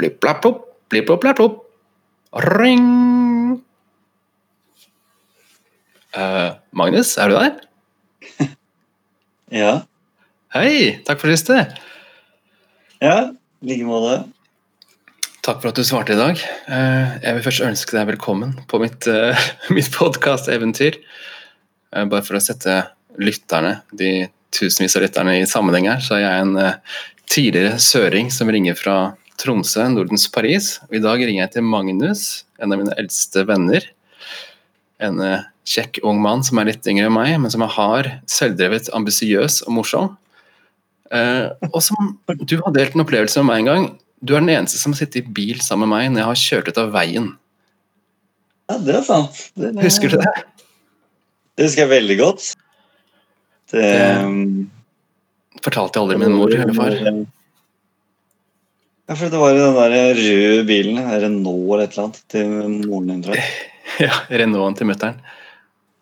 blipp, blapp, plopp, blipp, plopp, blapp, plopp. Ring! Uh, Magnus, er du der? Ja. Hei, takk for sist. Ja, i like måte. Takk for at du svarte i dag. Uh, jeg vil først ønske deg velkommen på mitt, uh, mitt podkasteventyr. Uh, bare for å sette lytterne, de tusenvis av lytterne i sammenheng her, så er jeg en tidligere søring som ringer fra Tromsø, Nordens Paris. Og I dag ringer jeg til Magnus, en av mine eldste venner. En uh, kjekk ung mann som er litt yngre enn meg, men som er hard, selvdrevet, ambisiøs og morsom. Uh, og som du har delt en opplevelse med meg en gang. Du er den eneste som har sittet i bil sammen med meg når jeg har kjørt ut av veien. Ja, det er sant. Det, er... Husker du det? Det husker jeg veldig godt. Det, Fortalte jeg aldri min mor eller far. Ja, for det var jo den der røde bilen, Renault eller et eller annet, til moren din, tror jeg. Ja, Renaulten til mutter'n.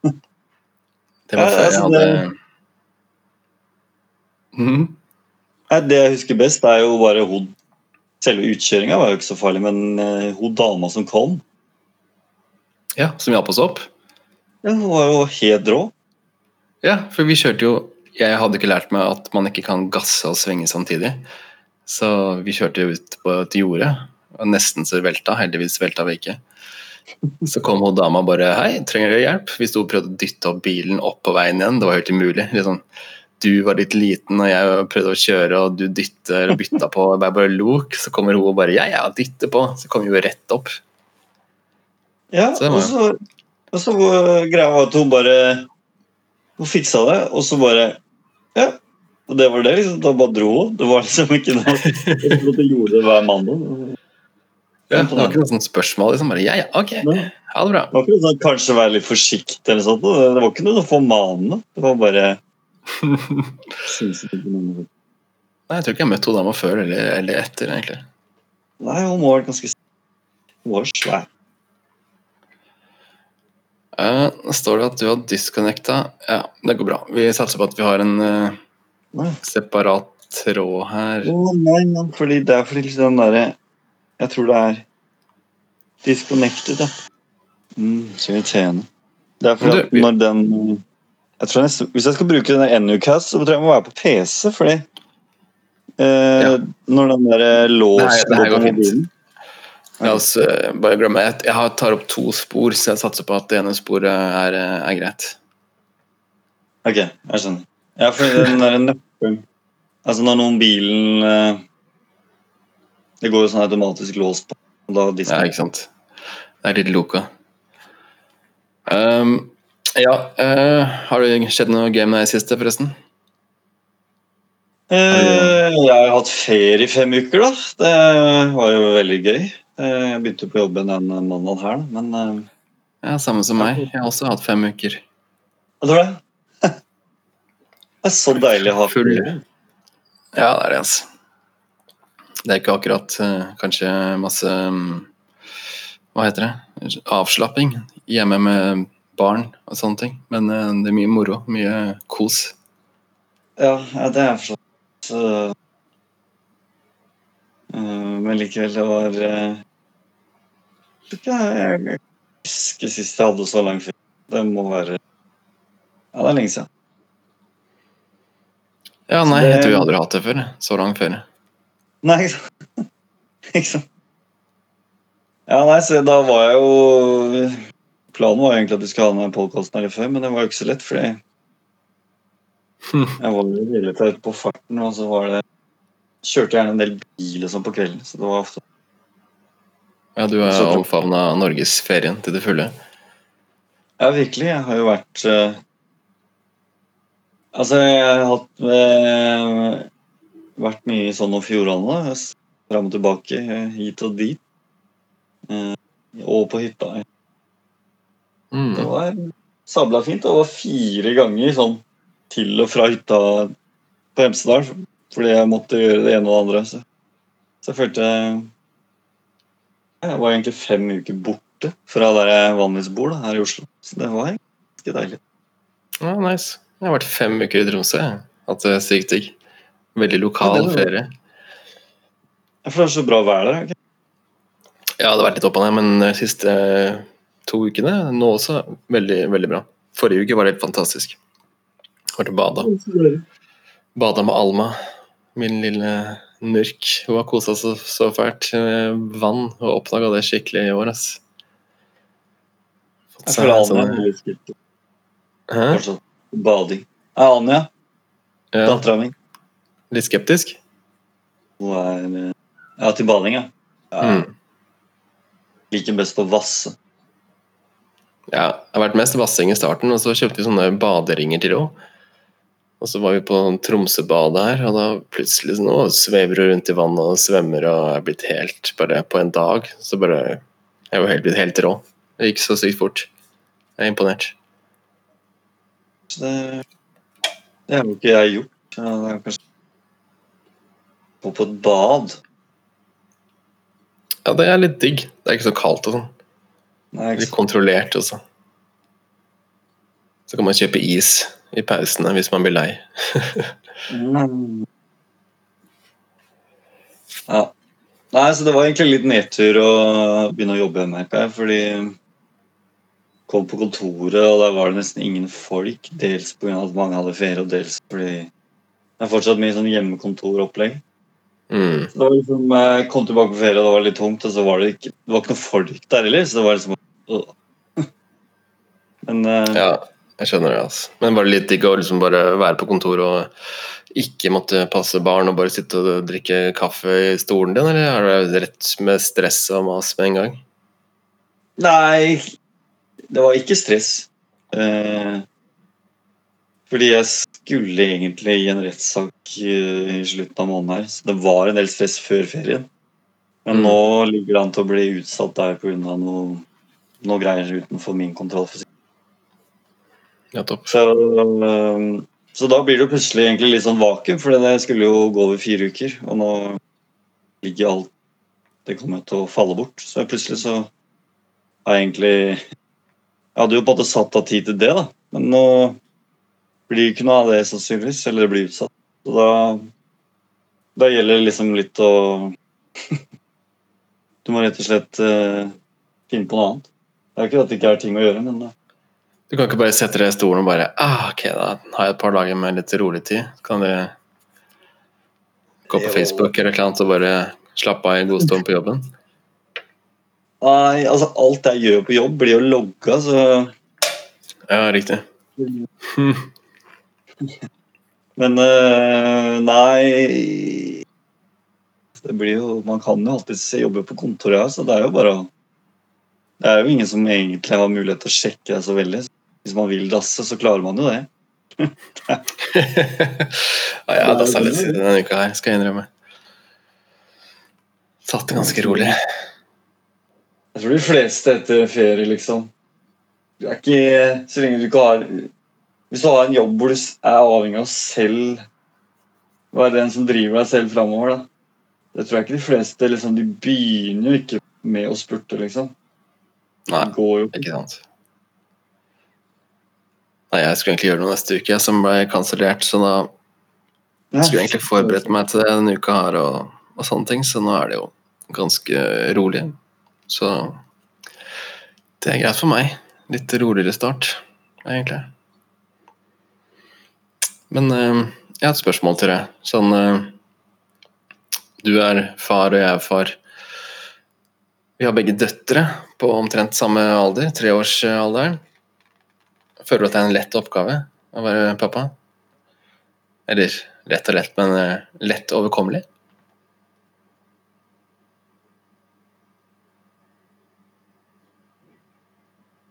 Det var Ja, altså, jeg hadde det- Mm. Det jeg husker best, er jo bare hun Selve utkjøringa var jo ikke så farlig, men eh, hun dama som kom, Ja, som hjalp oss opp. ja, hun var jo helt rå. Ja, for vi kjørte jo Jeg hadde ikke lært meg at man ikke kan gasse og svinge samtidig. Så vi kjørte jo ut på et jorde, og nesten så velta. Heldigvis velta vi ikke. Så kom hun dama bare 'Hei, trenger dere hjelp?' Vi sto og prøvde å dytte opp bilen opp på veien igjen. Det var helt umulig. Liksom, du var litt liten, og jeg prøvde å kjøre, og du dytter og bytta på. Jeg bare lok. Så kommer hun og bare 'Ja, ja, dytte på'. Så kom vi jo rett opp. Ja, Så og så, og så greia var at hun bare Hun fiksa det, og så bare Ja. Og det var det, liksom. Da bare dro hun. Det var liksom ikke noe hun gjorde det hver mandag. Ja, det var ikke noe sånt spørsmål. Liksom bare 'Ja, ja, ok, ha det bra'. Det var ikke noe sånn kanskje være litt forsiktig eller sånt. Det var ikke noe formanende. Det var bare Nei, Jeg tror ikke jeg har møtt hun dama før eller, eller etter, egentlig. Nei, hun må vært ganske Hun var svær. Uh, står det at du har disconnecta. Ja, det går bra. Vi satser på at vi har en eh, Nei. separat tråd her. Nei, men fordi det er fordi liksom den derre Jeg tror det er disconnected, ja. Mm, så irriterende. Det er fordi at når den jeg tror nesten, Hvis jeg skal bruke den NUCast, så tror jeg jeg må være på PC, fordi eh, Ja. Når den der Nei, låsen det her går på fint. mobilen La oss eh, bare glemme Jeg, jeg tar opp to spor, så jeg satser på at det ene sporet er, eh, er greit. Ok, jeg skjønner. Ja, for den derre nøkkelen Altså når noen bilen eh, Det går jo sånn automatisk lås på. Da Ja, ikke sant. Det er litt loka. Um, ja, uh, har det skjedd noe game der i siste, forresten? Eh, jeg har hatt ferie i fem uker, da. Det var jo veldig gøy. Eh, Jeg begynte på jobben den mandagen her, men Ja, Samme som meg. Jeg har også hatt fem uker. Hva tror du? Det er så deilig å ha Full. Ja, det er det, altså. Det er ikke akkurat eh, kanskje masse mm, Hva heter det? Avslapping hjemme med barn og sånne ting. Men eh, det er mye moro. Mye kos. Ja, ja, det er forstått. Så, eh, men likevel, det var Jeg jeg husker sist jeg hadde så lang ferie. Det må være Ja, det er lenge siden. Ja, nei, det- jeg tror jeg aldri har hatt det før. Så lang ferie. Nei, ikke sant? ikke sant? Ja, nei, så da var jeg jo Planen var jo egentlig at vi skulle ha den podkasten her før, men det var jo ikke så lett, fordi jeg var jo relativt på farten, og så var det Kjørte gjerne en del bil og sånn på kvelden, så det var ofte Ja, du bra. omfavna norgesferien til det fulle. Ja, virkelig. Jeg har jo vært eh, Altså, jeg har hatt eh, vært mye i Sogn og Fjordane. Fram og tilbake, eh, hit og dit. Eh, og på hytta. Det Mm. var sabla fint. Det var fire ganger sånn til og fra hytta på Hemsedal. Fordi jeg måtte gjøre det ene og det andre. Så, så jeg følte Jeg var egentlig fem uker borte fra der jeg vanligvis bor, da, her i Oslo. Så det var ganske deilig. Ja, nice. Jeg har vært fem uker i Tromsø. jeg. Hatt det sykt digg. Veldig lokal Ja, ferie. Jeg For det er så bra vær der. Okay. Ja, det har vært litt opp og ned, men de siste to ukene nå også veldig, veldig bra. Forrige uke var det helt fantastisk. Var til bada. Bada med Alma, min lille nurk. Hun har kosa seg så fælt med vann og oppdaga det skikkelig i år. ass. Fått Jeg føler Alma er. Hæ? Bading. Er Anja, Ja, dattera mi, litt skeptisk? hun er eh, Ja, til bading, ja. ja. Mm. Liker best å vasse. Ja, det har vært mest vassing i starten, og så kjøpte vi sånne baderinger til henne. Og så var vi på Tromsøbadet her, og da plutselig sånn, å, svever hun rundt i vannet og svømmer og er blitt helt bare på en dag. Så bare Jeg var helt blitt helt rå. Det gikk så sykt fort. Jeg er imponert. Så det, det har jo ikke jeg gjort. Det er kanskje Gå på et bad. Ja, det er litt digg. Det er ikke så kaldt og sånn. Nei, ikke Litt kontrollert også. Så kan man kjøpe is i pausene hvis man blir lei. Mm. Ja. Nei, så det var egentlig litt nedtur å begynne å jobbe i NRK, fordi kom på kontoret, og der var det nesten ingen folk. Dels pga. at mange hadde ferie, og dels fordi det er fortsatt mye sånn hjemmekontoropplegg. Mm. Så det var liksom, Jeg kom tilbake på ferie, og det var litt tungt, og så var det ikke, det var ikke noe folk der heller. Så det var liksom øh. Men uh, Ja, jeg skjønner det. altså. Men var det litt digg å liksom bare være på kontoret og ikke måtte passe barn og bare sitte og drikke kaffe i stolen din, eller er det rett med stress og mas med en gang? Nei, det var ikke stress. Eh, fordi jeg skulle egentlig i en rettssak eh, i slutten av måneden her, så det var en del stress før ferien. Men Mm. nå ligger det an til å bli utsatt der pga. noe, noe greier utenfor min kontroll. Ja, topp. Så, eh, så da blir det plutselig egentlig litt sånn vakuum, for det skulle jo gå over fire uker. Og nå ligger alt Det kommer til å falle bort. Så plutselig så har jeg egentlig Jeg hadde jo måte satt av tid til det, da. Men nå blir det ikke noe av det sannsynligvis, eller det blir utsatt. Så da, da gjelder det liksom litt å Du må rett og slett uh, finne på noe annet. Det er ikke at det ikke er ting å gjøre, men uh. Du kan ikke bare sette deg i stolen og bare ah, Ok, da har jeg et par dager med litt rolig tid. Kan du gå på. Facebook eller noe annet og bare slappe av i god stund på jobben? Nei, altså alt jeg gjør på jobb, blir jo logga, så Ja, riktig. Men eh, nei Det blir jo Man kan jo alltid jobbe på kontoret her, så det er jo bare Det er jo ingen som egentlig har mulighet til å sjekke deg så veldig. Hvis man vil dasse, så klarer man jo det. ja, jeg har dassa litt denne uka her, skal jeg innrømme. Satt det ganske rolig. Jeg tror de fleste etter ferie, liksom Du er ikke Så lenge du ikke har Hvis du har en jobb hvor du er avhengig av selv Være den som driver deg selv framover, da. Det tror jeg ikke de fleste liksom, De begynner jo ikke med å spurte, liksom. Nei, Det går jo ikke sant. Nei, jeg skulle egentlig gjøre noe neste uke, som ble kansellert, så da jeg skulle egentlig forberedt meg til det denne uka her og, og sånne ting, så nå er det jo ganske rolig. Så det er greit for meg. Litt roligere start, egentlig. Men eh, jeg har et spørsmål til deg. Sånn eh, Du er far, og jeg er far. Vi har begge døtre på omtrent samme alder, treårsalderen. Føler du at det er en lett oppgave å være pappa? Eller lett og lett, men eh, lett overkommelig?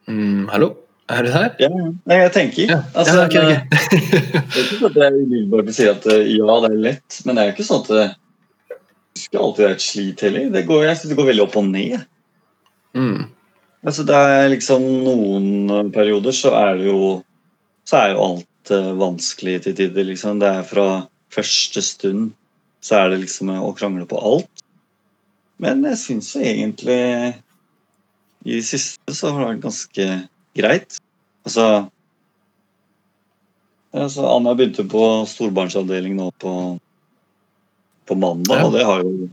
Mm, hallo? Er du her? Ja, nei, jeg tenker. Ja, Altså, ja, okay, okay. det er ikke sånn at jeg umiddelbart sier at eh, ja, det er lett, men det er jo ikke sånn at det det skal alltid være et slit heller. Det går, jeg synes det går veldig opp og ned. mm, Altså, det er liksom noen perioder så er det jo Så er jo alt eh, vanskelig til tider, liksom. Det er fra første stund så er det liksom å krangle på alt. Men jeg syns jo egentlig i det siste så har det vært ganske greit. Altså altså, Anna begynte på storbarnsavdeling nå på, på mandag, Ja. og det har jo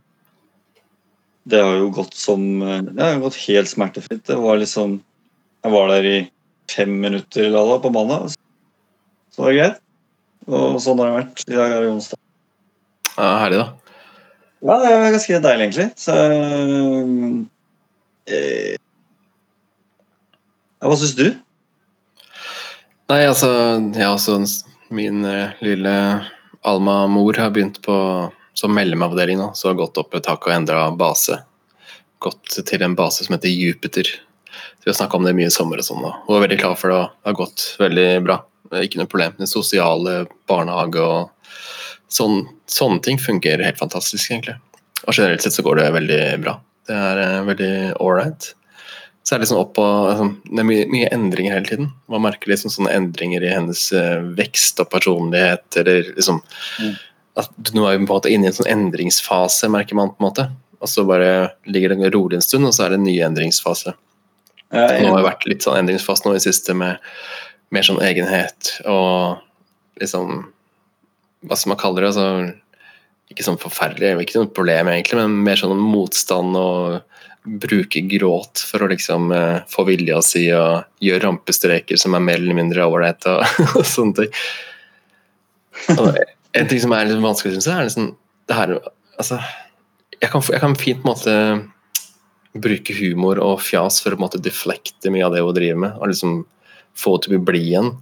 det har jo gått som Det har gått helt smertefritt. Det var liksom Jeg var der i fem minutter eller noe på mandag. Så det var greit. Og sånn har det vært. I dag er det onsdag. Ja, herlig, da. Ja, det er ganske deilig, egentlig. Så ja, Hva syns du? Nei, altså, ja, også Min eh, lille Alma-mor har begynt på som mellomavdeling nå, så har gått opp et tak og endra base. Gått til en base som heter Jupiter. Vi har snakka om det mye i sommer og sånn. Hun er veldig klar for det, og det har gått veldig bra. Ikke noe problem. Den sosiale barnehage og sånn, sånne ting fungerer helt fantastisk, egentlig. Og generelt sett så går det veldig bra. Det er eh, veldig ålreit. Så er det liksom opp og, liksom, det er mye, mye endringer hele tiden. Man merker liksom sånne endringer i hennes eh, vekst og personlighet. eller liksom Mm. at Nå er vi på en måte inne i en sånn endringsfase, merker man. på en måte. Og så bare ligger det rolig en stund, og så er det en ny endringsfase. Jeg Nå har det vært litt sånn endringsfase nå i det siste med mer sånn egenhet og liksom Hva skal man kalle det? altså Ikke sånn forferdelig, ikke noe problem egentlig, men mer sånn motstand og bruke gråt for å liksom eh, få vilja si og gjøre rampestreker som er mer eller mindre ålreit og, og sånne ting. Og en ting som er litt vanskelig, syns jeg, er liksom det her Altså, jeg kan, jeg kan fint på en måte bruke humor og fjas for å på en måte deflekte mye av det hun driver med, og liksom få henne til å bli blid igjen.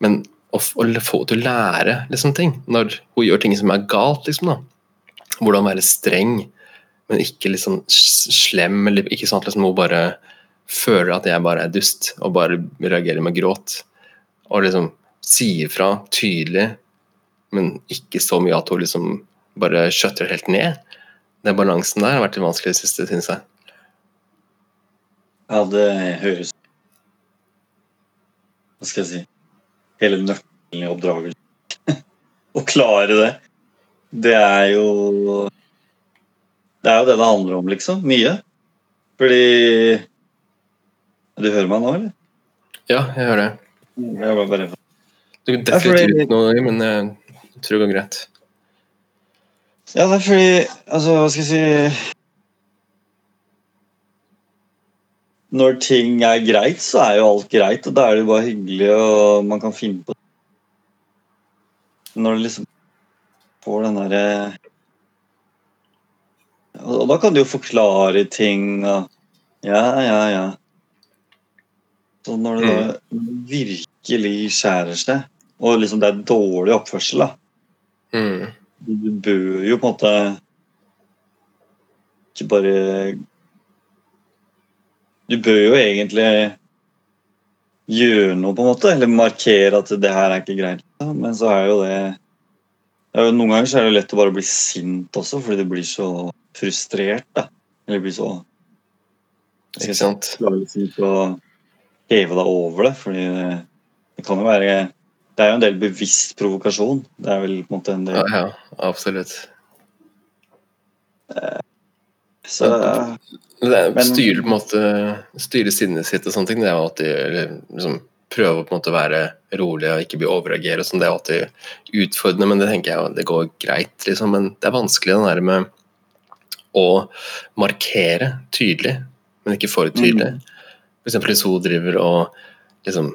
Men å få henne til å lære liksom ting, når hun gjør ting som er galt, liksom da. Hvordan være streng, men ikke liksom slem, eller ikke sånn at liksom hun bare føler at jeg bare er dust, og bare reagerer med gråt. Og liksom sier fra tydelig, men ikke så mye at hun liksom bare skjøtter helt ned. Den balansen der har vært litt vanskelig i det siste, syns jeg. Ja, det høres Hva skal jeg si Hele nøkkelen i oppdragelsen. Å klare det. Det er jo Det er jo det det handler om, liksom. Mye. Fordi Du hører meg nå, eller? Ja, jeg hører det. Jeg var bare Du kan Ja, fordi- definitivt ut men jeg tror det går greit. Ja, det er fordi Altså, hva skal jeg si Når ting er greit, så er jo alt greit, og da er det jo bare hyggelig, og man kan finne på Når du liksom får den derre Og da kan du jo forklare ting og Ja, ja, ja. Så når det da virkelig skjærer seg, og liksom det er dårlig oppførsel, da Mm. du bør jo på en måte ikke bare Du bør jo egentlig gjøre noe, på en måte, eller markere at det her er ikke greit. Men så er jo det, Noen ganger så er det lett å bare bli sint også, fordi du blir så frustrert. da. Eller blir så Ikke sant? klarer liksom å heve deg over det. fordi det, det kan jo være Det er jo en del bevisst provokasjon. Det er vel på en måte en del Ja, ja, absolutt. Så Det er, Men- på en måte Styre sinnet sitt og sånne ting, det er jo alltid liksom, Prøve å på en måte være rolig og ikke bli overreagere sånn, det er alltid utfordrende, men det tenker jeg det går greit, liksom. Men det er vanskelig den der med å markere tydelig, men ikke for tydelig. For eksempel hvis hun driver og liksom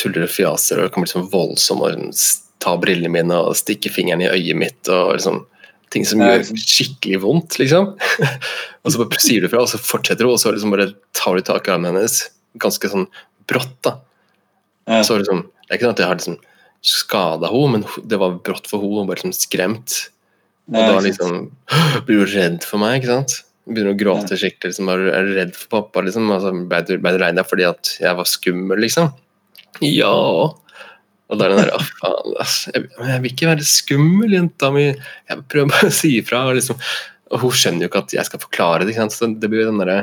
tuller og fjaser og kommer liksom voldsom og tar ta brillene mine og stikke fingeren i øyet mitt og liksom ting som gjør skikkelig vondt, liksom. og så bare sier du fra, og så fortsetter hun, og så liksom bare tar du tak i armen hennes. Ganske sånn brått, da. Ja. Så liksom, det er ikke sånn at jeg har liksom skada henne, men det var brått for henne, Hun var liksom skremt. Og Ja, da liksom blir hun redd for meg, ikke sant? Begynner å gråte skikkelig. liksom, Er du redd for pappa? liksom, altså, Ble du, ble du lei deg fordi at jeg var skummel, liksom? Ja. Og da er den der Å, faen, altså, Jeg, jeg vil ikke være skummel, jenta mi. Jeg prøver bare å si ifra. Og, liksom, og hun skjønner jo ikke at jeg skal forklare det. ikke sant? Så det blir den derre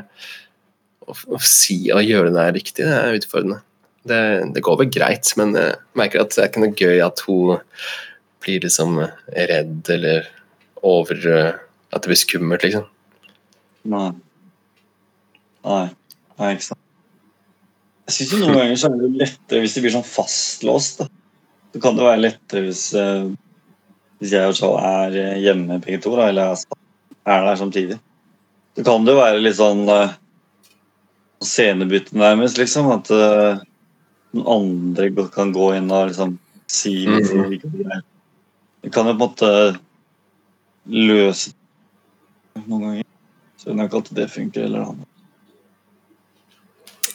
å, å si og gjøre det der riktig, det er utfordrende. Det, det går vel greit, men jeg merker at det er ikke noe gøy at hun blir liksom redd eller over eh, At det blir skummelt, liksom. Nei. Nei. Nei, ikke sant. Jeg syns noen ganger så er det lettere hvis det blir sånn fastlåst. da. Så kan det være lettere hvis, eh, hvis jeg og Charles er eh, hjemme begge to, da, eller er, er der samtidig. så kan det jo være litt sånn scenebytte, nærmest, liksom. At noen andre kan gå inn og liksom si Mhm. mm. Det kan jo på en måte løse noen ganger. Så jeg har ikke alltid det funker eller annet.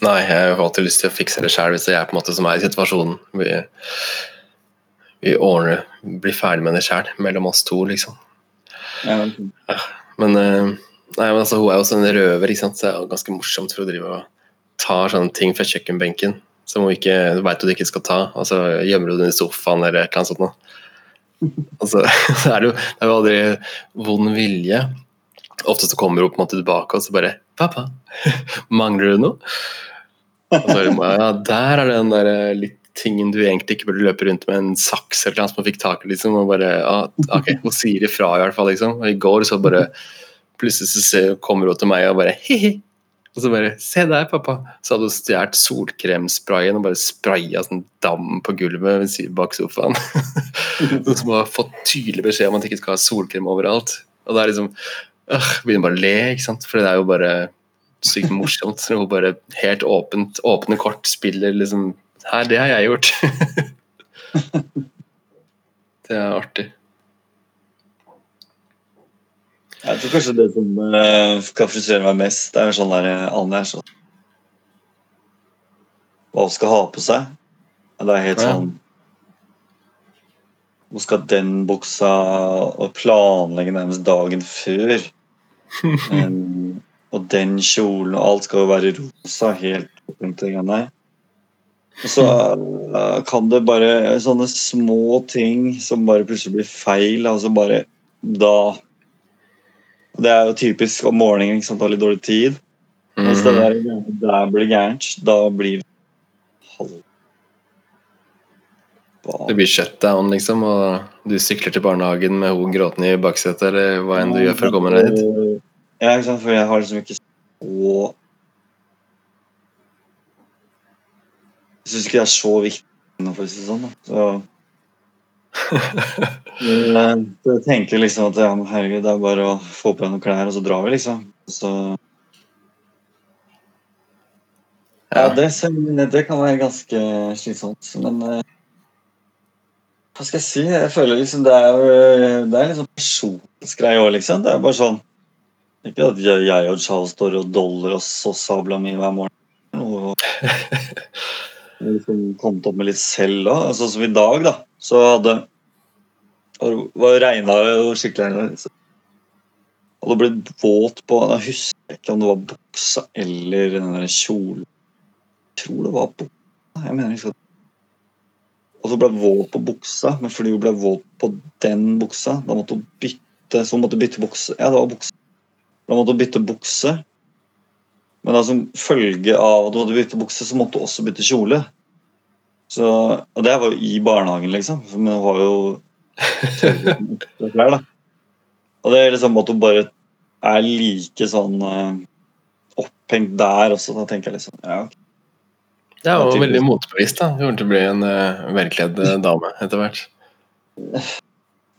Nei, jeg har alltid lyst til å fikse det sjøl hvis det er på en måte som er i situasjonen. Vi, vi ordner, blir ferdig med det sjøl, mellom oss to, liksom. Ja, Men, eh, nei, men altså, hun er jo også en røver, ikke sant? så det er ganske morsomt for å drive og ta sånne ting fra kjøkkenbenken som hun ikke veit du ikke skal ta, og så gjemmer hun den i sofaen eller et eller annet sånt noe. Og så, så er det jo det er jo aldri vond vilje. Ofte så kommer hun på en måte tilbake og så bare 'Pappa, mangler du noe?' Og så er det, ja, der er den der eh, litt tingen du egentlig ikke burde løpe rundt med en saks eller noe som hun fikk tak i, liksom. Og bare, ja, ok, Hun sier ifra, i hvert fall. liksom. Og I går så bare Plutselig så kommer hun til meg og bare hi-hi. Og så bare 'Se der, pappa'. Så hadde hun stjålet solkremsprayen og bare spraya sånn dam på gulvet bak sofaen. Noen som har fått tydelig beskjed om at de ikke skal ha solkrem overalt. Og da er liksom øh, Begynner bare å le, ikke sant. For det er jo bare sykt morsomt. Hun bare helt åpent, åpne kort spiller liksom Her, det har jeg gjort. det er artig. Jeg tror kanskje det som uh, kan frustrere meg mest, det er sånn der eh, Anne er sånn Hva hun skal ha på seg. Det er helt sånn Hun skal den buksa og planlegge nærmest dagen før. Um, og den kjolen og alt skal jo være rosa helt opphengt til greiene. Og så uh, kan det bare sånne små ting som bare plutselig blir feil, altså bare da Det er jo typisk om morgenen, ikke sant, ha litt dårlig tid. Hvis det Mhm. der, der blir gærent, da blir halv Det blir shutdown, liksom, og du sykler til barnehagen med hun gråtende i baksetet, eller hva enn du gjør for å komme deg dit. Ja, ikke sant, for jeg har liksom ikke så Jeg syns ikke det er så viktig, for å si det sånn. Da. Så jeg tenker liksom at ja, herregud, det er bare å få på deg noen klær, og så drar vi, liksom. Så Ja, det, det kan være ganske slitsomt, men eh, Hva skal jeg si? Jeg føler liksom det er, jo- det er liksom personlighetsgreie òg, liksom. Det er bare sånn Ikke at jeg, og Charles står og doller oss og sabler mye hver morgen. Og liksom kommet opp med litt selv òg. Altså, som i dag, da. Så hadde Det var regna skikkelig. så Hadde blitt våt på Jeg husker ikke om det var buksa eller den der kjolen. Jeg tror det var buksa. Jeg mener ikke Og så ble hun våt på buksa, men fordi hun ble våt på den buksa, da måtte hun bytte Så hun måtte bytte bukse. Ja, det var bukse. Da måtte hun bytte bukse. Men da som følge av at du hadde bytta bukse, så måtte du også bytte kjole. Så, og det var jo i barnehagen, liksom. Men hun var jo tørre klær, da. Og det er liksom at hun bare er like sånn eh, opphengt der også. Da tenker jeg liksom ja, ok. Det er jo veldig motbevisst. da. Hun kommer til å bli en uh, velkledd eh, dame etter hvert.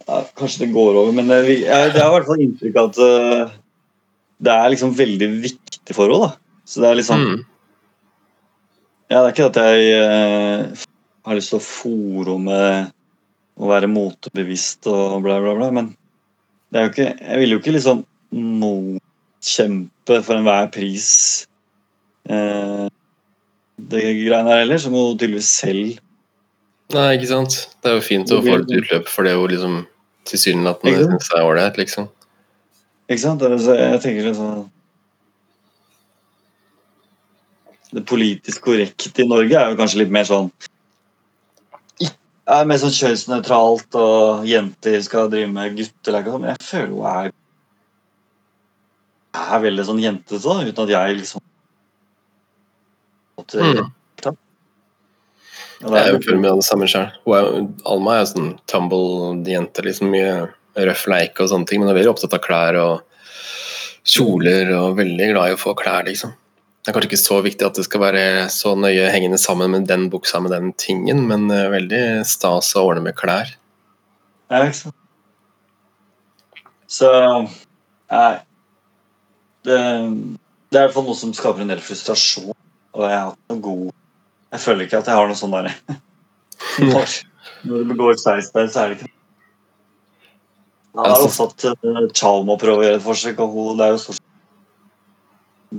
ja, Kanskje det går over, men det, jeg, det har i hvert fall inntrykk av at eh, det er liksom veldig viktig for henne. da. Så det er liksom Mm. Ja, det er ikke at jeg uh, har lyst til å fòre med å være motebevisst og bla, bla, bla, men det er jo ikke, jeg vil jo ikke liksom motkjempe for enhver pris uh, det greiene her heller, så må hun tydeligvis selv Nei, ikke sant. Det er jo fint å få litt utløp for det hun liksom tilsynelatende syns er ålreit, liksom. Ikke sant? Jeg tenker liksom Det politisk korrekte i Norge er jo kanskje litt mer sånn er mer sånn kjønnsnøytralt, og jenter skal drive med gutteleker og sånn, men jeg føler hun er er veldig sånn jentete, da, uten at jeg liksom Mm. Jeg føler mye av det samme sjøl. Alma er jo sånn tumble-jente. liksom Mye røff leik og sånne ting, men jeg er veldig opptatt av klær og kjoler og veldig glad i å få klær, liksom. Det er kanskje ikke så viktig at det skal være så nøye hengende sammen med den buksa med den tingen, men eh, veldig stas å ordne med klær. Ja, ikke sant. Så Nei. det, det er i hvert fall noe som skaper en del frustrasjon. Og jeg har hatt noe god Jeg føler ikke at jeg har noe sånn derre når, når du begår seisfeil, så er det ikke Da er også ofte at uh, Chalmo prøve å gjøre et forsøk, og hun, det er jo stort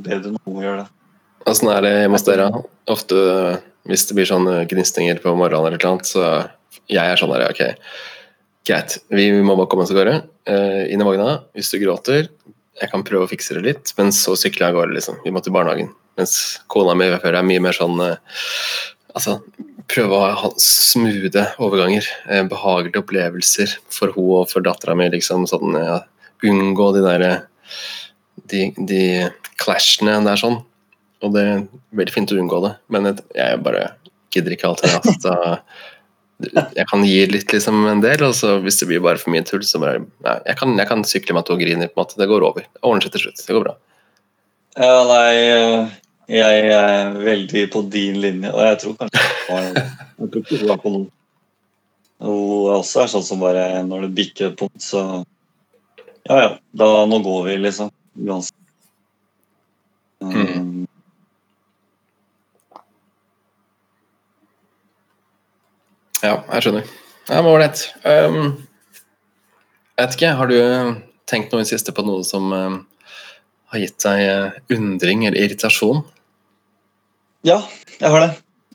bedre enn hun gjør det. Åssen er det hjemme hos dere? Ofte hvis det blir sånn gnistinger på morgenen eller noe annet, så jeg er sånn der, ok, greit, vi må bare komme oss av gårde. Uh, inn i vogna. Hvis du gråter, jeg kan prøve å fikse det litt, men så sykler jeg av gårde, liksom. Vi må til barnehagen. Mens kona mi er mye mer sånn uh, Altså, prøve å ha smoothe overganger. Eh, behagelige opplevelser for hun og for dattera mi. Liksom, sånn, ja, unngå de der de, de clashene der sånn. Og det er veldig fint å unngå det, men jeg bare gidder ikke alltid Altså, jeg kan gi litt liksom en del, og så hvis det blir bare for mye tull, så bare ja, jeg, kan, jeg kan sykle med at hun griner, på en måte. Det går over. Det ordner seg til slutt. Det går bra. Ja, nei, jeg er veldig på din linje, og jeg tror kanskje Jeg hun er på noen. Hun også er sånn som bare Når det bikker et punkt, så Ja ja, da, nå går vi, liksom. Uansett. Um, Ja, jeg skjønner. Det men ålreit. Um, jeg vet ikke, har du tenkt noe i siste på noe som um, har gitt deg uh, undring eller irritasjon? Ja, jeg har det.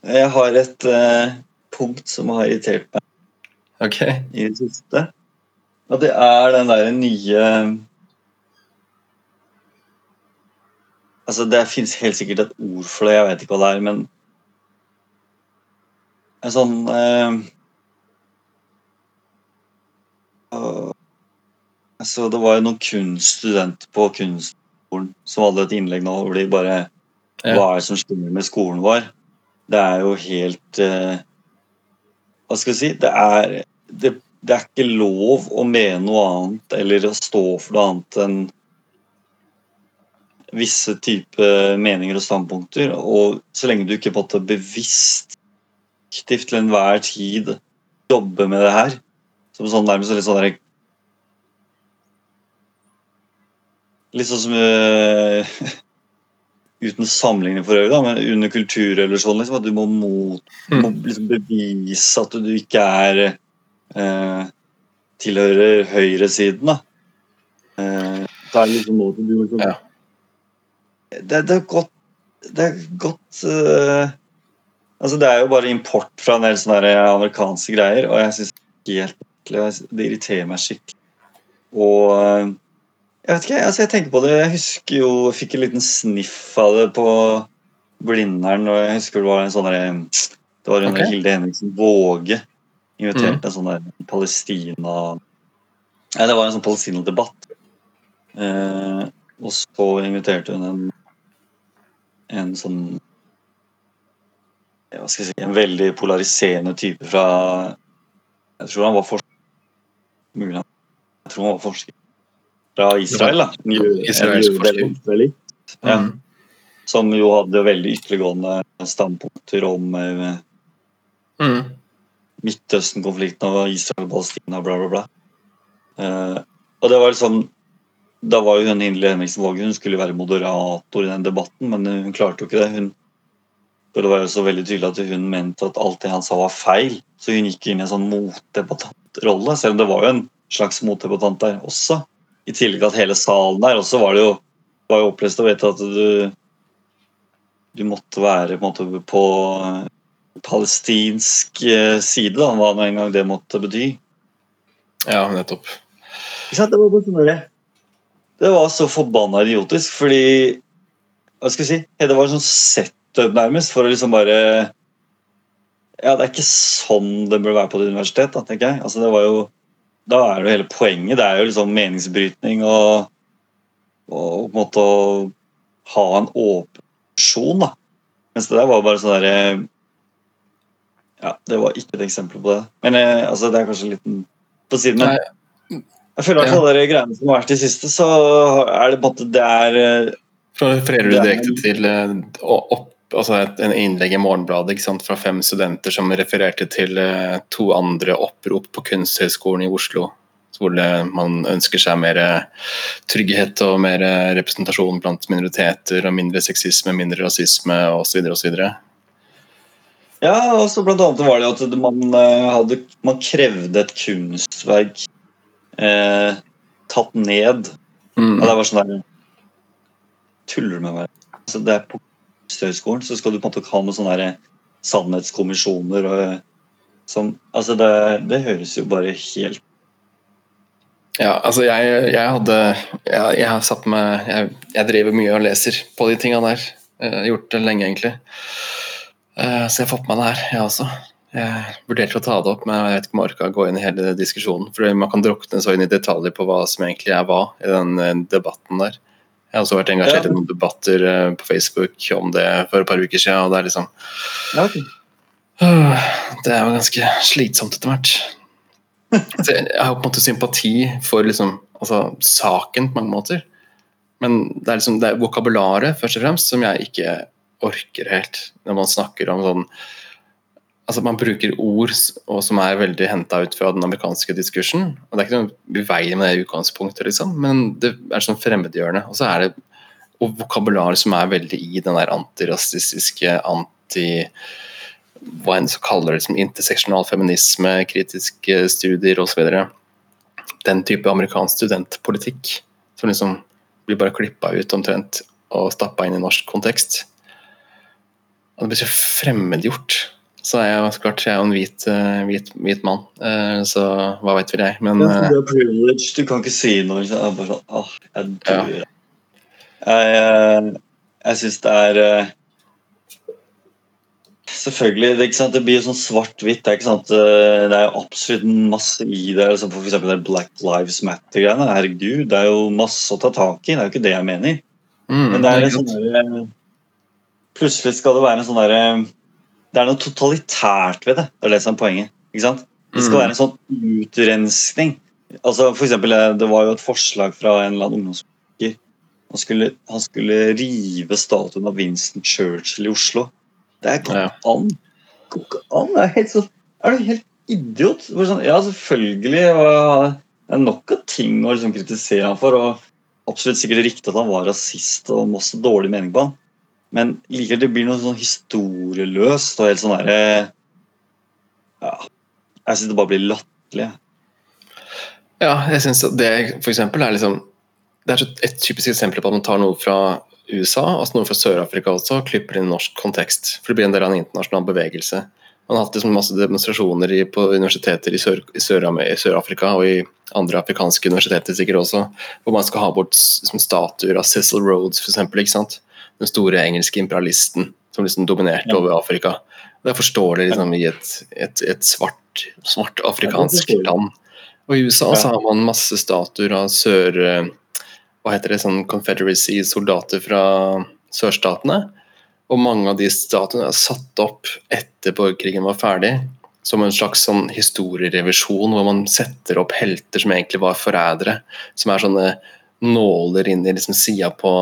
Jeg har et uh, punkt som har irritert meg Ok. i det siste. Og det er den derre nye Altså, det fins helt sikkert et ord for det, jeg vet ikke hva det er, men En sånn uh, øh, Altså, det var jo noen kunststudenter på kunstskolen som hadde et innlegg nå hvor de bare. Hva er det som skjer med skolen vår? Det er jo helt eh, Hva skal jeg si? Det er, det, det er ikke lov å mene noe annet eller å stå for noe annet enn visse type meninger og standpunkter. Og så lenge du ikke på en bevisst aktivt til enhver tid jobber med det her som sånn nærmest litt sånn Litt sånn som eh, Uten sammenligning for øvrig, da, men under kulturrevolusjonen liksom, at du må, mot, du må liksom bevise at du ikke er eh, tilhører høyresiden. da. Eh, det er liksom noe du liksom, Ja. det, det er godt Det er godt eh, Altså, det er jo bare import fra en del sånne amerikanske greier, og jeg syns helt det irriterer meg skikkelig. Og eh, jeg vet ikke, altså jeg tenker på det, jeg husker jo jeg fikk en liten sniff av det på Blindern. og jeg husker Det var en sånn der, det var under okay. Hilde Henriksen Våge inviterte en sånn der Palestina Nei, det var en sånn Palestina-debatt. Eh, og så inviterte hun en en sånn hva skal jeg si, En veldig polariserende type fra Jeg tror han var forsker. Mulig han Jeg tror han var forsker fra Israel. da. Israelsk Ja. Mm. Som jo hadde veldig ytterliggående standpunkter om eh, Mm. Midtøsten-konflikten og Israel og Palestina, bla, bla, bla. Uh, og det var liksom Da var jo hun Hindle Henriksen Våge hun skulle være moderator i den debatten, men hun klarte jo ikke det. Hun, for det var jo så veldig tydelig at hun mente at alt det han sa, var feil. Så hun gikk inn i en sånn motdebattantrolle, selv om det var jo en slags motdebattant der også. I tillegg til at hele salen der også var det jo var jo opplest å vite at du du måtte være på, måte, på palestinsk eh, side, da, hva nå engang det måtte bety. Ja, nettopp. Det var sånn Det var så forbanna idiotisk, fordi Hva skal jeg si? Det var en sånn setup, nærmest, for å liksom bare Ja, det er ikke sånn det burde være på et universitet, da, tenker jeg. Altså, det var jo Da er det jo hele poenget. Det er jo liksom meningsbrytning og, og på en måte å ha en åpen person, da. Mens det der var bare sånn derre Ja, det var ikke et eksempel på det. Men eh, altså, det er kanskje liten på siden. Men Nei, jeg føler at alle de greiene som har vært i siste, så er det på en måte det er eh, for refererer du direkte til eh, å- opp, altså et, en innlegg i Morgenbladet sant, fra fem studenter som refererte til eh, to andre opprop på Kunsthøgskolen i Oslo Hvor man ønsker seg mer trygghet og mer representasjon blant minoriteter, og mindre sexisme, mindre rasisme osv. osv. Ja, og så blant annet var det at man, hadde, man krevde et kunstverk eh, tatt ned. Mm. Og det var sånn der Tuller du med meg? Altså, det er på Kunsthøgskolen så skal du på en måte ha noen sånne sannhetskommisjoner og sånn. Altså, det, det høres jo bare helt Ja, altså jeg, jeg hadde Jeg, jeg har satt meg jeg, jeg driver mye og leser på de tinga der. Jeg har gjort det lenge, egentlig. Eh, Så jeg har fått med meg det her, jeg også. Jeg vurderte å ta det opp, men jeg vet ikke om jeg orka å gå inn i hele diskusjonen. For man kan drukne så inn i detaljer på hva som egentlig er hva i den eh, debatten der. Jeg har også vært engasjert Ja. i noen debatter eh, på Facebook om det for et par uker siden, og det er liksom Ja, ok. Øh, Det er jo ganske slitsomt etter hvert. Så jeg har på en måte sympati for liksom, altså, saken på mange måter. Men det er, liksom, det er vokabularet først og fremst som jeg ikke orker helt. Når man snakker om sånn Altså Man bruker ord som er veldig henta ut fra den amerikanske diskursen. og Det er ikke noe i veien med det utgangspunktet, liksom, men det er sånn fremmedgjørende. Og så er det og vokabular som er veldig i den der antirasistiske, anti hva enn så kaller det, som interseksjonal feminisme, kritiske studier osv. Den type amerikansk studentpolitikk som liksom blir bare klippa ut omtrent og stappa inn i norsk kontekst. Og det blir så fremmedgjort. Så er jeg, så klart, jeg er en hvit, eh, hvit, hvit mann, eh, så hva vet vel jeg. Men Ja, eh, du er privileged, du kan ikke si noe. Liksom. Jeg er bare sånn, åh, jeg Ja. dør. Jeg, eh, jeg syns det er Selvfølgelig. Det, det blir jo sånn svart-hvitt. Det er Det jo absolutt masse i det. Liksom for eksempel det Black Lives Matter-greiene. Herregud, det er jo masse å ta tak i. Det er jo ikke det jeg mener. mm, Men det er en sånn Plutselig skal det være en sånn derre Det er noe totalitært ved det. Det er det som er poenget. Ikke sant? Det skal Mm. være en sånn utrenskning. Altså, for eksempel, eh, det var jo et forslag fra en eller annen ungdomspolitiker. Han skulle, han skulle rive statuen av Winston Churchill i Oslo. Det Ja. ikke an. Det går ikke an. Det er, helt sånn, er du helt idiot? Sånn, ja, selvfølgelig. Det er nok av ting å liksom kritisere han for. og Absolutt sikkert riktig at han var rasist og masse dårlig mening på han. Men likevel, det blir noe sånn historieløst og helt sånn derre ja, Jeg syns det bare blir latterlig. Ja, jeg synes at det for eksempel er liksom Det er et typisk eksempel på at man tar noe fra USA, altså noe fra Sør-Afrika også, og klipper inn i norsk kontekst. For det blir en del av en internasjonal bevegelse. Man har hatt liksom masse demonstrasjoner på universiteter i Sør- i Sør- i Sør-Afrika og i andre afrikanske universiteter sikkert også, hvor man skal ha bort statuer av Cecil Rhodes, sant? Den store engelske imperialisten som liksom dominerte over Afrika. Det er forståelig liksom, i et, et, et svart, svart afrikansk land. Og i USA så har man masse statuer av sør... Hva heter det, sånn Confederacy-soldater fra sørstatene. Og mange av de statuene er satt opp etter borgerkrigen var ferdig. Som en slags sånn historierevisjon hvor man setter opp helter som egentlig var forrædere. Som er sånne nåler inn i liksom sida på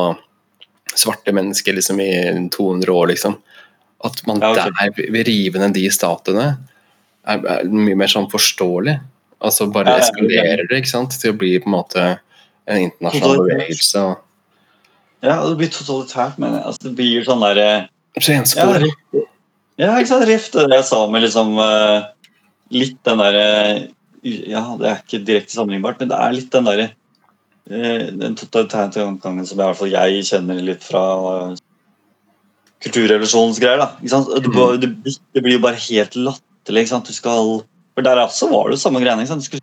svarte mennesker liksom i 200 år, liksom. At man Ja, okay. der vil rive ned de statuene, er, er mye mer sånn forståelig. Altså bare Ja, ja, ja. eskalerer det ikke sant? til å bli på en måte en internasjonal bevegelse. og Ja, det blir totalitært, men altså, det blir sånn derre Så ja, ensporet. ref- ja, ikke sant? Rift det jeg sa med liksom eh, litt den derre Ja, det er ikke direkte sammenlignbart, men det er litt den derre eh, den totalitære tankegangen som i hvert fall jeg kjenner litt fra eh, kulturrevolusjonens greier. da? Det, Mhm. det, blir jo bare helt latterlig. ikke sant? Du skal For der også var det jo samme greiene. ikke sant? Du skulle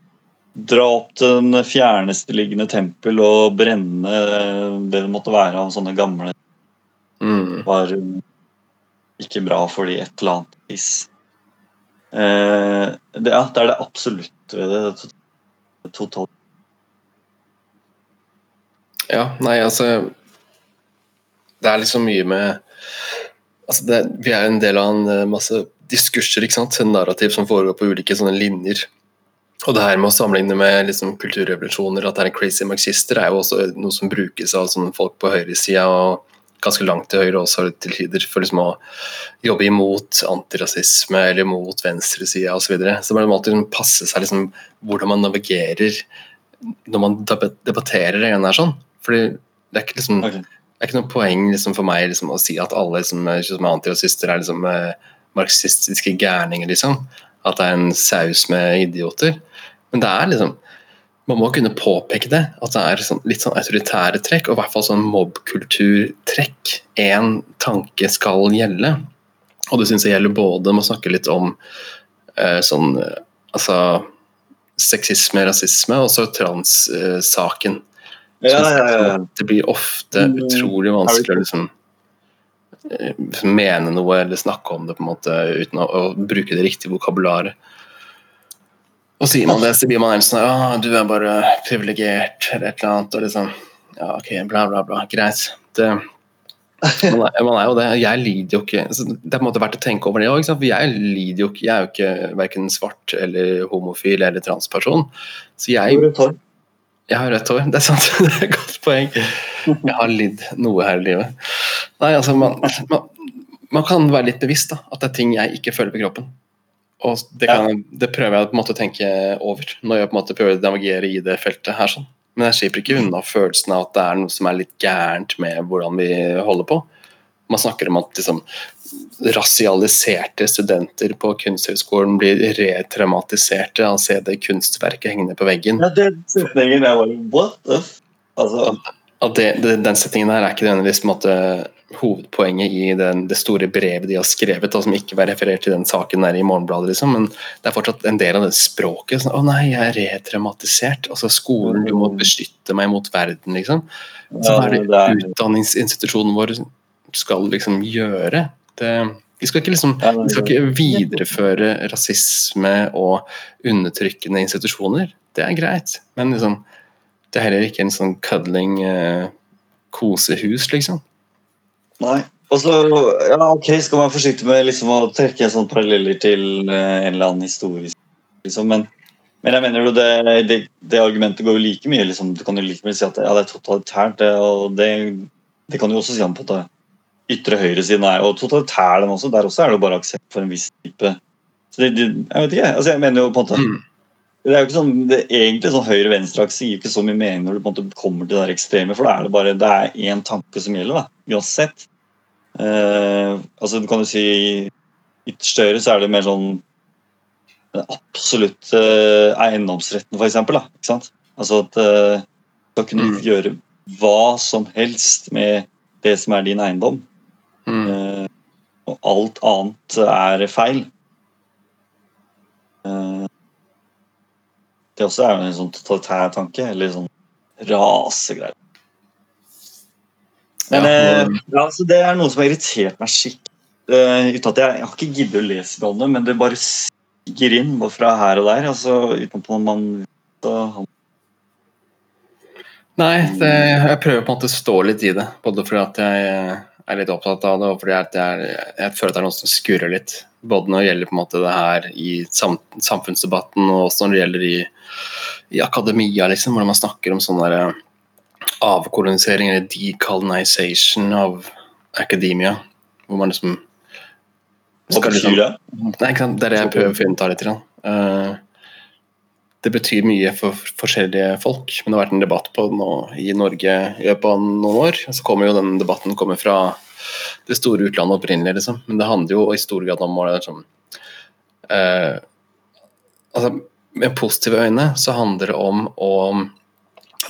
dra opp til den fjerneste liggende tempel og brenne det det måtte være av sånne gamle Mm. var ikke bra fordi et eller annet vis. Eh, det, ja, det er det absolutt det. to- Totalt. Ja, nei, altså Det er liksom mye med altså det, Vi er en del av en eh, masse diskurser, ikke sant? En narrativ som foregår på ulike sånne linjer. Og det her med å sammenligne med liksom kulturrevolusjoner, at det er en crazy marxister, er jo også noe som brukes av sånne folk på høyresida og ganske langt til høyre også til tider, for liksom å jobbe imot antirasisme eller mot venstresida osv. Så, videre. så man må alltid liksom passe seg liksom hvordan man navigerer når man deb- debatterer det der sånn. Fordi det er ikke liksom okay. det er ikke noe poeng liksom, for meg liksom, å si at alle liksom, eh, som er antirasister er liksom, eh, marxistiske gærninger, liksom. At det er en saus med idioter. Men det er liksom Man må kunne påpeke det. At det er sånn, litt sånn autoritære trekk, og i hvert fall sånn mobbkulturtrekk. Én tanke skal gjelde. Og det syns jeg gjelder både med å snakke litt om uh, sånn Altså sexisme, rasisme, og så trans-saken. Ja, ja, ja. Det blir ofte Mm. utrolig vanskelig å liksom eh, mene noe eller snakke om det på en måte uten å, å bruke det riktige vokabularet. Og sier man det, så blir man helt sånn ah, du er bare privilegert eller et eller annet. Og liksom Ja, ok, bla, bla, bla. Greit. Det, man, er, man er jo det. Jeg lider jo ikke Det er på en måte verdt å tenke over det òg. For jeg lider jo ikke Jeg er jo ikke verken svart eller homofil eller transperson. Så jeg. Jeg har rødt hår, det er sant. Det er et godt poeng. Jeg har lidd noe her i livet. Nei, altså, man, man, man kan være litt bevisst da, at det er ting jeg ikke føler på kroppen. Og det, kan, det prøver jeg på en måte å tenke over når jeg på en måte prøver å navigere i det feltet her. sånn. Men jeg slipper ikke unna følelsen av at det er noe som er litt gærent med hvordan vi holder på. Man snakker om at liksom, rasialiserte studenter på Kunsthøgskolen blir retraumatiserte av å se det kunstverket hengende på veggen. Ja, den setningen er bare What the f... Altså, at det, det, den setningen her er ikke nødvendigvis måte, hovedpoenget i den, det store brevet de har skrevet, da, som ikke var referert til den saken der i Morgenbladet, liksom, men det er fortsatt en del av det språket. Sånn, 'Å nei, jeg er retraumatisert.' Altså, skolen, du må beskytte meg mot verden, liksom. Så hva er det utdanningsinstitusjonen vår skal liksom gjøre? Det, vi skal ikke liksom vi skal ikke videreføre rasisme og undertrykkende institusjoner. Det er greit, men liksom, det er heller ikke en sånn cuddling eh, kosehus, liksom. Nei. Og så, ja, ok, skal man være forsiktig med liksom å trekke sånn paralleller til eh, en eller annen historisk liksom, men, men jeg mener jo det, det, det argumentet går jo like mye liksom, Du kan jo like mye si at ja, det er totalitært, det, og det, det kan du også si om på det ytre høyresiden er Og totalitær, den også. Der også er det jo bare aksept for en viss type så det, det, Jeg vet ikke, altså jeg mener jo på en måte Mm. det er jo ikke sånn, det er egentlig sånn høyre-venstre-akse gir ikke så mye mening når du på en måte kommer til det der ekstreme, for da er det bare det er én tanke som gjelder, da, uansett. Uh, altså Du kan jo si ytterst høyre så er det mer sånn den absolutte eh, eiendomsretten, for eksempel, da, ikke sant? Altså at uh, du skal kunne Mm. gjøre hva som helst med det som er din eiendom, Mm. eh, og alt annet er feil. Eh, det også er jo en sånn totalitær tanke, eller sånn rasegreier. Men Ja, eh, og- ja, så det er noe som har irritert meg skikkelig. Eh, jeg, jeg har ikke giddet å lese om det, men det bare stiger inn både fra her og der. altså at man så, Nei, det, jeg prøver på en måte å stå litt i det. Både fordi at jeg er litt opptatt av det, og fordi jeg, er, jeg føler at det er noe som skurrer litt. Både når det gjelder på en måte det her i sam, samfunnsdebatten, og også når det gjelder i, i akademia, liksom, hvor man snakker om sånn eh, avkolonisering eller decolonization av academia. Hvor man liksom Hva betyr det? Nei, ikke sant? Det er det jeg prøver å finne ut av litt. grann. Eh, det betyr mye for forskjellige folk, men det har vært en debatt på nå i Norge i løpet av noen år. Så kommer jo den debatten kommer fra det store utlandet opprinnelig, liksom. Men det handler jo i stor grad om å liksom, eh, altså, Med positive øyne så handler det om å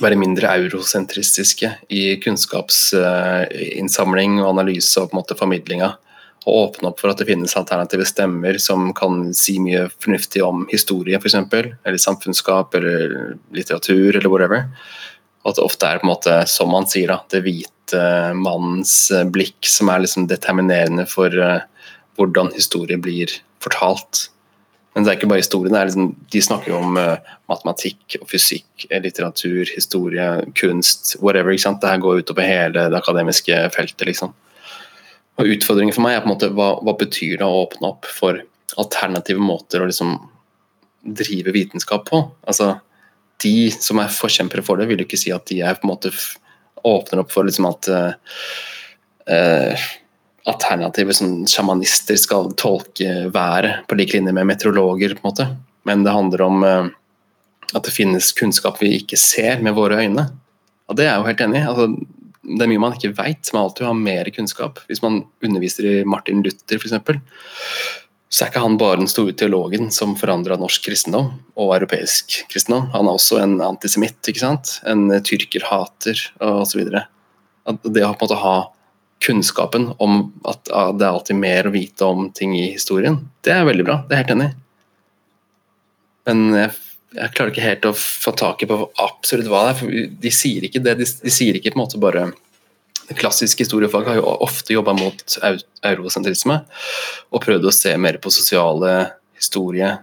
være mindre eurosentristiske i kunnskapsinnsamling og analyse og på en måte formidlinga og åpne opp for at det finnes alternative stemmer som kan si mye fornuftig om historie, f.eks., eller samfunnskap eller litteratur, eller whatever. Og at det ofte er på en måte, som man sier, da, det hvite mannens blikk som er liksom determinerende for eh, hvordan historie blir fortalt. Men det er ikke bare historien. det er liksom, De snakker jo om eh, matematikk og fysikk, eh, litteratur, historie, kunst, whatever. ikke sant? Det her går utover hele det akademiske feltet. liksom. Og Utfordringen for meg er på en måte hva, hva betyr det å åpne opp for alternative måter å liksom drive vitenskap på? Altså, De som er forkjempere for det, vil jo ikke si at de er på en måte åpner opp for liksom at uh, eh, alternative sånn, sjamanister skal tolke været på lik linje med meteorologer. på en måte. Men det handler om uh, at det finnes kunnskap vi ikke ser med våre øyne. Og det er jeg jo helt enig i. Altså, det er mye man ikke veit. Man alltid har mer kunnskap. Hvis man underviser i Martin Luther f.eks., så er ikke han bare den store teologen som forandra norsk kristendom og europeisk kristendom. Han er også en antisemitt, ikke sant? en tyrkerhater osv. Det å på en måte ha kunnskapen om at det er alltid mer å vite om ting i historien, det er veldig bra. Det er jeg helt enig i. Men jeg, jeg, klarer ikke helt å få tak i på absolutt hva det er. for De sier ikke det. De, de sier ikke på en måte bare det klassiske historiefaget har jo ofte jobba mot eurosentrisme og prøvd å se mer på sosiale historie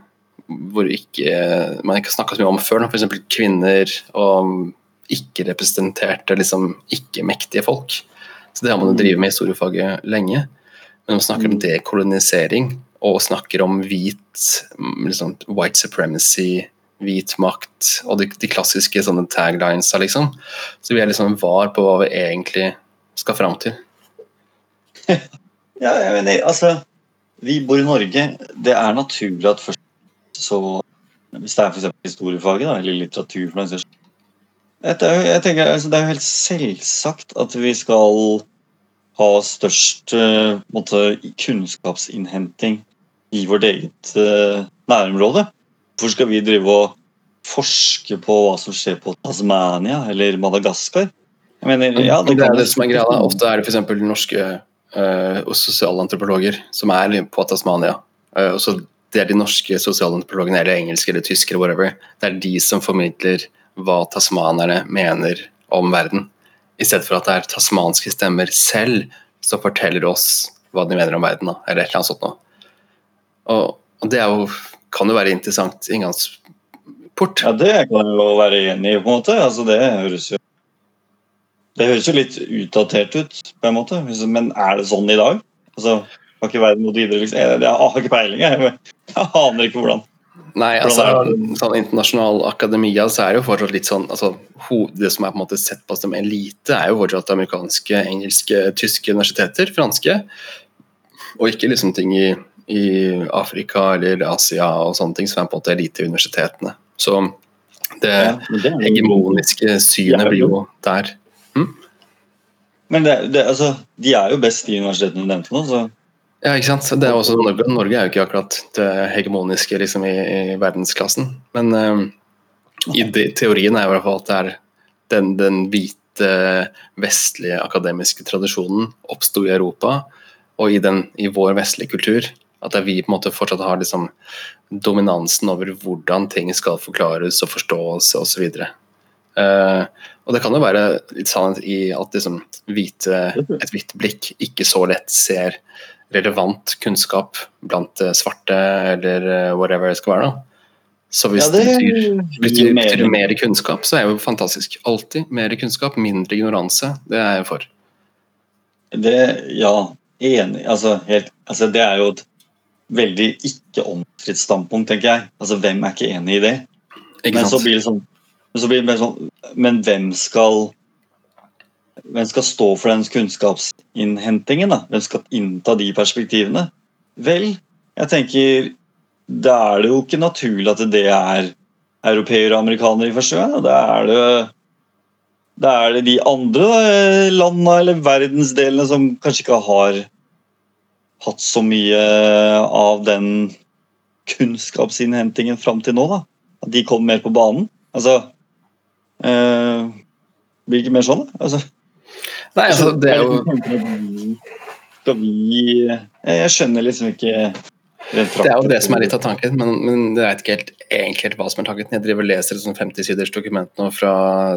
hvor ikke, man ikke har snakka så mye om før, f.eks. kvinner og ikke-representerte, liksom ikke-mektige folk. Så Det har man jo drevet med i historiefaget lenge. Men man snakker om mm. dekolonisering og snakker om hvit liksom, white supremacy, hvit makt og de, de klassiske sånne taglinesa, liksom. Så vi er liksom var på hva vi egentlig skal fram til. ja, jeg mener, altså Vi bor i Norge. Det er naturlig at først så Hvis det er f.eks. historiefaget da, eller litteratur for den jeg tenker, altså, Det er jo helt selvsagt at vi skal ha størst uh, måte, kunnskapsinnhenting i vårt eget uh, nærområde. Hvorfor skal vi drive og forske på hva som skjer på Tasmania eller Madagaskar? Mener, ja, det, det, er det som er greia. Ofte er det f.eks. norske uh, sosialantropologer som er på Tasmania. Uh, så det er de norske sosialantropologene, eller engelske eller tyske, eller whatever. Det er de som formidler hva tasmanerne mener om verden. I stedet for at det er tasmanske stemmer selv som forteller oss hva de mener om verden. Da, eller et eller annet sånt noe. Og, og det jo, kan jo være interessant inngangsport. Ja, det kan jeg jo være enig i, på en måte. Altså, det høres jo det høres jo litt utdatert ut, på en måte. men er det sånn i dag? Altså, Har ikke verden gått videre? Liksom? Jeg, har ikke peiling. Jeg, jeg aner ikke hvordan. Nei, altså sånn internasjonal akademia så er det jo fortsatt litt sånn altså, Det som er på en måte sett på som elite, er jo fortsatt amerikanske, engelske, tyske universiteter, franske. Og ikke liksom ting i, i Afrika eller Asia og sånne ting som er på en måte eliteuniversitetene. Så det, ja, hegemoniske synet blir jo der. Hm? Men det, det, altså, de er jo best, i universitetene du nevnte nå. så ja, ikke sant. Det er også Norge. Norge er jo ikke akkurat det hegemoniske liksom, i, i, verdensklassen. Men um, i de, teorien er i hvert fall at det er den, den hvite, vestlige akademiske tradisjonen oppsto i Europa, og i, den, i, vår vestlige kultur. At vi på en måte fortsatt har liksom, dominansen over hvordan ting skal forklares og forstås osv. Uh, og det kan jo være litt sånn i at liksom, hvite, et hvitt blikk ikke så lett ser relevant kunnskap blant uh, svarte eller uh, whatever det skal være. da. Så hvis ja, det, betyr, betyr, betyr, mer kunnskap, så er det jo fantastisk. Alltid mer kunnskap, mindre ignoranse. Det er jeg for. Det, ja, enig. Altså, helt, altså, det er jo et veldig ikke omstridt standpunkt, tenker jeg. Altså, Hvem er ikke enig i det? Ikke Men så blir det sånn men så blir det sånn Men hvem skal hvem skal stå for den kunnskapsinnhentingen? da? Hvem skal innta de perspektivene? Vel, jeg tenker Da er det jo ikke naturlig at det er europeere og amerikanere i første gang. Da er det, da er det de andre da, landene eller verdensdelene som kanskje ikke har hatt så mye av den kunnskapsinnhentingen fram til nå. da. At de kom mer på banen. Altså, Uh, blir det ikke mer sånn, altså? Nei, altså, det er jo Skal vi Jeg skjønner liksom ikke det er jo det som er litt av tanken, men, men jeg vet ikke helt, egentlig helt hva som er tanken. Jeg driver og leser et sånn 50-siders dokument nå fra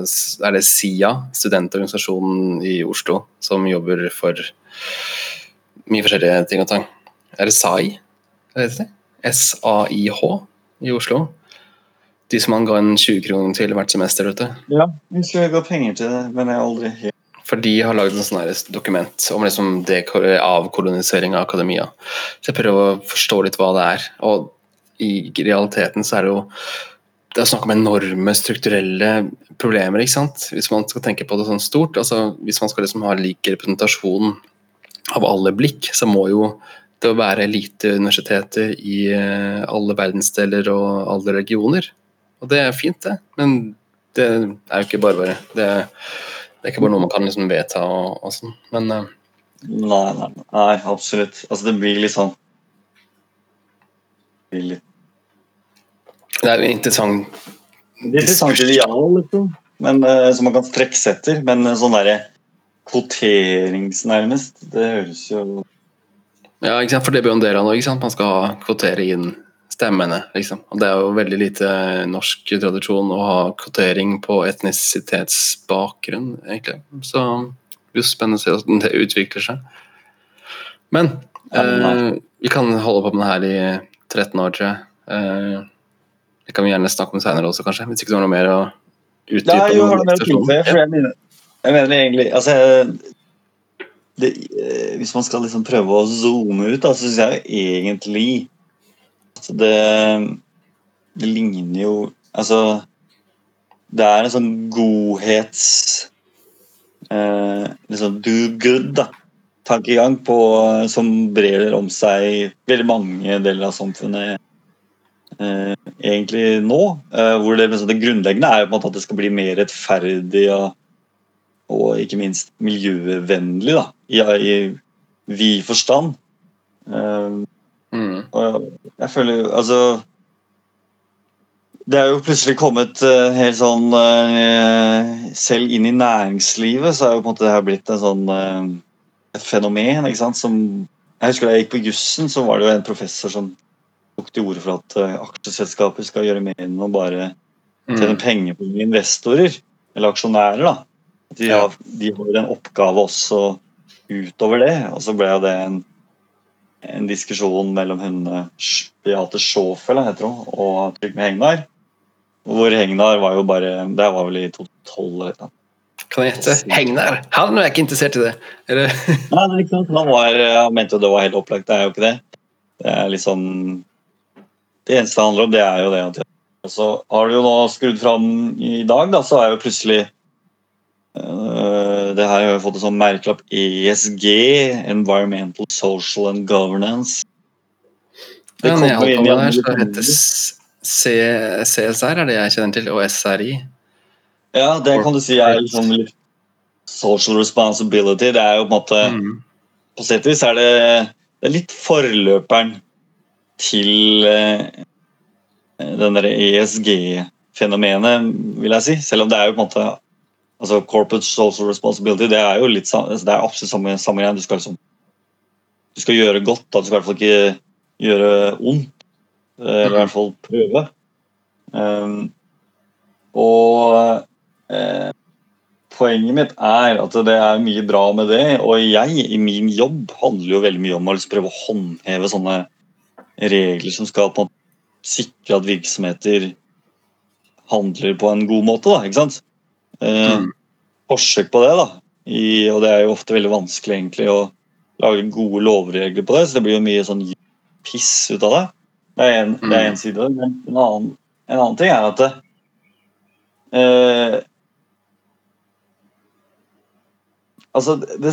er det SIA, studentorganisasjonen i Oslo, som jobber for mye forskjellige ting og tang. Er det SAI? S-A-I-H i Oslo de som han ga en 20 kroner til hvert semester. vet du. Ja, vi skulle ga penger til det, men jeg har aldri helt For de har lagd en sånn dokument om liksom avkolonisering av akademia. Så jeg prøver å forstå litt hva det er. Og i realiteten så er det jo det er snakk om enorme strukturelle problemer. ikke sant? Hvis man skal tenke på det sånn stort. altså Hvis man skal liksom ha lik representasjon av alle blikk, så må jo det være eliteuniversiteter i eh, alle verdensdeler og alle regioner. Og det er fint, det. Men det er jo ikke bare bare. Det, det er ikke bare noe man kan liksom vedta og, og sånn. Men uh, Nei, nei, nei, absolutt. Altså, det blir litt sånn det blir litt det er jo interessant Det er interessant ideal, liksom. Men, uh, som man kan strekke seg etter. Men uh, sånn derre kvoterings, nærmest, det høres jo Ja, ikke sant? for det blir jo en del av noe. ikke sant? Man skal kvotere inn stemmene, liksom. Og det er jo veldig lite norsk tradisjon å ha kvotering på etnisitetsbakgrunn, egentlig. Så det blir jo spennende å se hvordan det utvikler seg. Men eh, vi kan holde på med det her i 13 år, tror jeg. Eh, det kan vi gjerne snakke om senere også, kanskje. Hvis ikke du har noe mer å utdype? Nei, jo, har du mer å tilføye? For jeg jeg mener egentlig Altså det, eh, Hvis man skal liksom prøve å zoome ut, da, så syns jeg egentlig at det, det ligner jo Altså Det er en sånn godhets eh, Liksom do good, da. Tankegang på, som brer om seg veldig mange deler av samfunnet eh, egentlig nå. eh, hvor det, det grunnleggende er jo på en måte at det skal bli mer rettferdig og, og ikke minst miljøvennlig, da, i, i vid forstand. Eh, Mm. og jeg føler Altså Det er jo plutselig kommet uh, helt sånn uh, Selv inn i næringslivet så er jo på en måte det her blitt en sånn uh, et fenomen. ikke sant, som Jeg husker da jeg gikk på jussen, så var det jo en professor som tok til orde for at aksjeselskaper skal gjøre mer enn å bare tjene Mm. penger på investorer, eller aksjonærer. da. De, har, de har en oppgave også utover det. Og så ble jo det en, en diskusjon mellom hundene Beate Schauffele heter hun, og Trygve Hegnar. Hvor Hegnar var jo bare Det var vel i 2012 eller noe. Kan jeg gjette? Hegnar! Han er ikke interessert i det. Eller? Nei, det sant. Han, var, han mente jo det var helt opplagt. Det er jo ikke det. Det er liksom Det eneste det handler om, det er jo det og så har du jo nå skrudd fram i dag, da, så er jo plutselig Det her har jo fått en sånn merkelapp ESG, Environmental, Social and Governance. Det Ja, kommer inn i her, andre så heter CSR er det jeg kjenner til, og SRI. Ja, det kan du si er liksom litt social responsibility. Det er jo på en måte Mm. På sett og vis er det, det er litt forløperen til eh, den der ESG-fenomenet, vil jeg si. Selv om det er jo på en måte altså Corporate social responsibility det er jo litt altså, det er absolutt samme, samme greie. Du skal liksom du skal gjøre godt, da. du skal i hvert fall ikke gjøre ondt. eh, Eller i hvert fall prøve. Um, og eh, poenget mitt er at det er mye bra med det. Og jeg, i min jobb, handler jo veldig mye om å liksom prøve å håndheve sånne regler som skal på en måte sikre at virksomheter handler på en god måte. Da, ikke sant? Eh, Mm. Forsøk på det, da. I, og det er jo ofte veldig vanskelig egentlig å lage gode lovregler på det, så det blir jo mye sånn piss ut av det. Det er en, det er en side. Men en annen, en annen ting er at det, eh, Altså, det,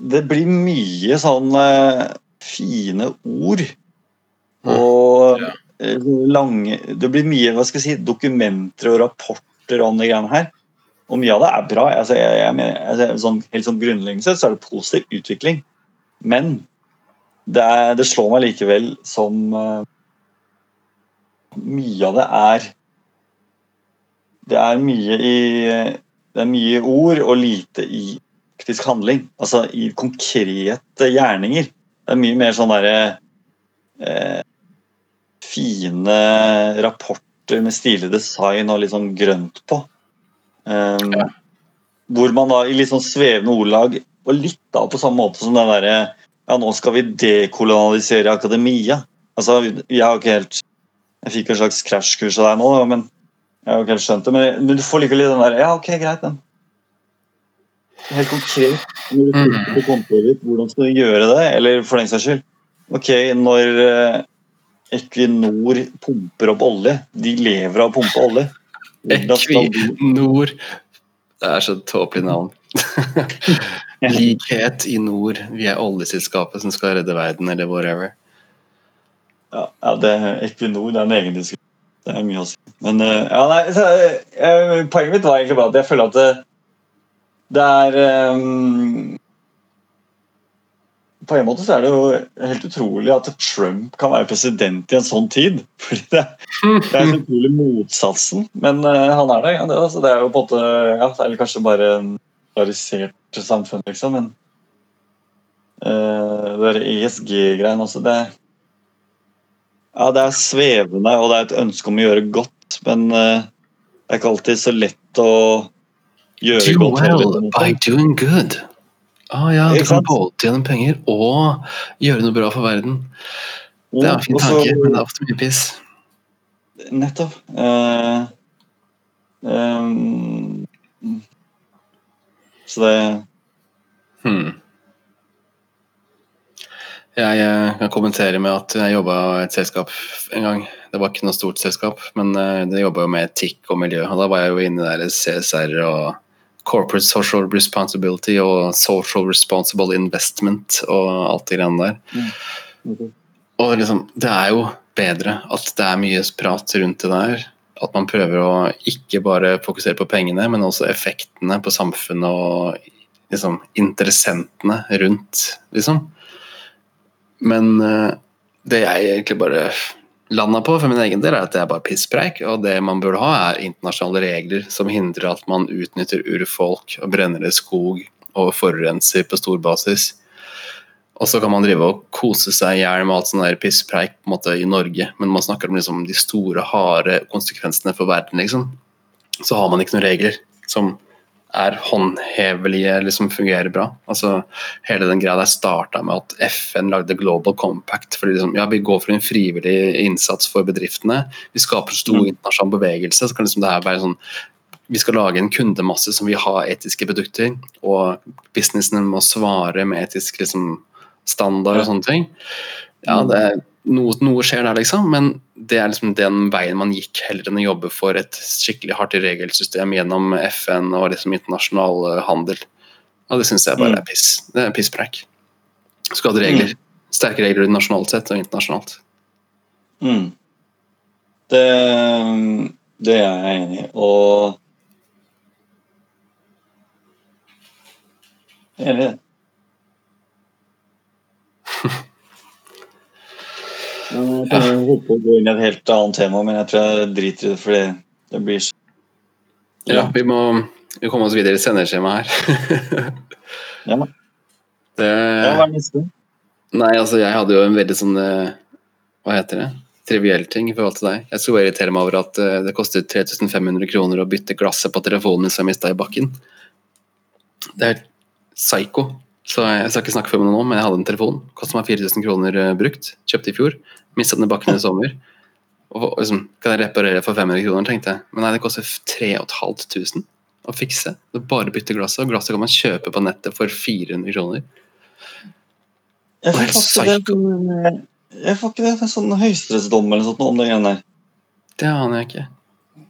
det blir mye sånn eh, fine ord. Og Ja. eh, lange Det blir mye hva skal jeg si, dokumenter og rapporter om de greiene her. Og mye av det er bra. Altså, jeg, jeg mener, altså, sånn, helt sånn Grunnleggende sett så er det positiv utvikling. Men det, er, det slår meg likevel som uh, Mye av det er Det er mye i Det er mye ord og lite i praktisk handling. Altså i konkrete gjerninger. Det er mye mer sånn derre uh, Fine rapporter med stilig design og litt sånn grønt på. Um, Ja. Hvor man da i litt sånn svevende ordlag, og litt da på samme måte som den derre Ja, nå skal vi dekolonialisere akademia. Altså, jeg har ikke helt Jeg fikk en slags krasjkurs av deg nå, men jeg har ikke helt skjønt det. Men, men du får likevel den der Ja, ok, greit, den. Helt konkret, når du Mhm. sitter på kontoret ditt, hvordan skal du gjøre det? Eller for den saks skyld, ok, når eh, Equinor pumper opp olje De lever av å pumpe olje. Equinor. Det er så tåpelig navn. Likhet i nord. Vi er oljeselskapet som skal redde verden, eller whatever. Ja, ja det, Equinor det er en egen diskusjon. Det er mye å si. Men eh, ja, nei, så, eh, poenget mitt var egentlig bare at jeg føler at det, det er eh, På en måte så er det jo helt utrolig at Trump kan være president i en sånn tid. Fordi det, det er utrolig motsatsen. Men uh, han er det. Ja, det, altså, det er jo på en måte ja, det er kanskje bare en polarisert samfunn, liksom. Men uh, det der ESG-greien også, det Ja, det er svevende, og det er et ønske om å gjøre godt, men uh, det er ikke alltid så lett å gjøre Do godt. well by doing good. Ah, ja, du kan både tjene penger og gjøre noe bra for verden. Det er en fin tanke, men det er ofte mye piss. Nettopp. Uh, um, så det Hmm. Jeg kan kommentere med at jeg jobba i et selskap en gang. Det var ikke noe stort selskap, men eh, det jobba jo med etikk og miljø. Og da var jeg jo inne der i CSR og Corporate Social Responsibility og Social Responsible Investment og alt det greiene der. Og liksom, det er jo bedre at det er mye prat rundt det der. At man prøver å ikke bare fokusere på pengene, men også effektene på samfunnet og liksom, interessentene rundt, liksom. Men eh, det jeg egentlig bare landa på for min egen del, er at det er bare pisspreik. Og det man burde ha, er internasjonale regler som hindrer at man utnytter urfolk og brenner i skog og forurenser på stor basis. Og så kan man drive og kose seg i hjel med alt sånn der pisspreik på en måte i Norge, men man snakker om liksom de store, harde konsekvensene for verden, liksom. Så har man ikke noen regler som er håndhevelige, liksom fungerer bra. Altså, hele den greia der starta med at FN lagde Global Compact. fordi liksom, ja, Vi går for en frivillig innsats for bedriftene. Vi skaper stor Mm. internasjonal bevegelse. så kan liksom det her være sånn vi skal lage en kundemasse som vil ha etiske produkter, og businessene må svare med etisk liksom, standard og sånne ting. Ja, det noe, noe skjer der, liksom, men det er liksom den veien man gikk, heller enn å jobbe for et skikkelig hardt regelsystem gjennom FN og liksom internasjonal eh, handel. Og det syns jeg bare Mm. er piss. Det er pisspreik. Skal ha regler. Sterke regler nasjonalt sett og internasjonalt. Mm. Det, det er jeg enig i. Og Jeg er Enig i det. Men Jeg kan ja. håpe å gå inn i et helt annet tema, men jeg tror jeg driter i det fordi det blir så Ja, vi må vi komme oss videre i sendeskjemaet her. Ja. det, Ja, hva er neste? Nei, altså jeg hadde jo en veldig sånn eh, Hva heter det? Triviell ting i forhold til deg. Jeg skulle irritere meg over at eh, det kostet 3500 kroner å bytte glasset på telefonen som jeg mista i bakken. Det er psycho. Så jeg skal ikke snakke for meg nå, men jeg hadde en telefon. Kostet meg 4000 kroner eh, brukt. Kjøpte i fjor. Mista den i bakken i sommer. Og liksom, Kan jeg reparere for 500 kroner, tenkte jeg. Men nei, det koster 3500 å fikse. Det er bare å bytte glasset. Og glasset kan man kjøpe på nettet for 400 kroner. Jeg får Helt det jeg får ikke det, er sånn høyesterettsdom eller sånt noe om det igjen der. Det aner jeg ikke.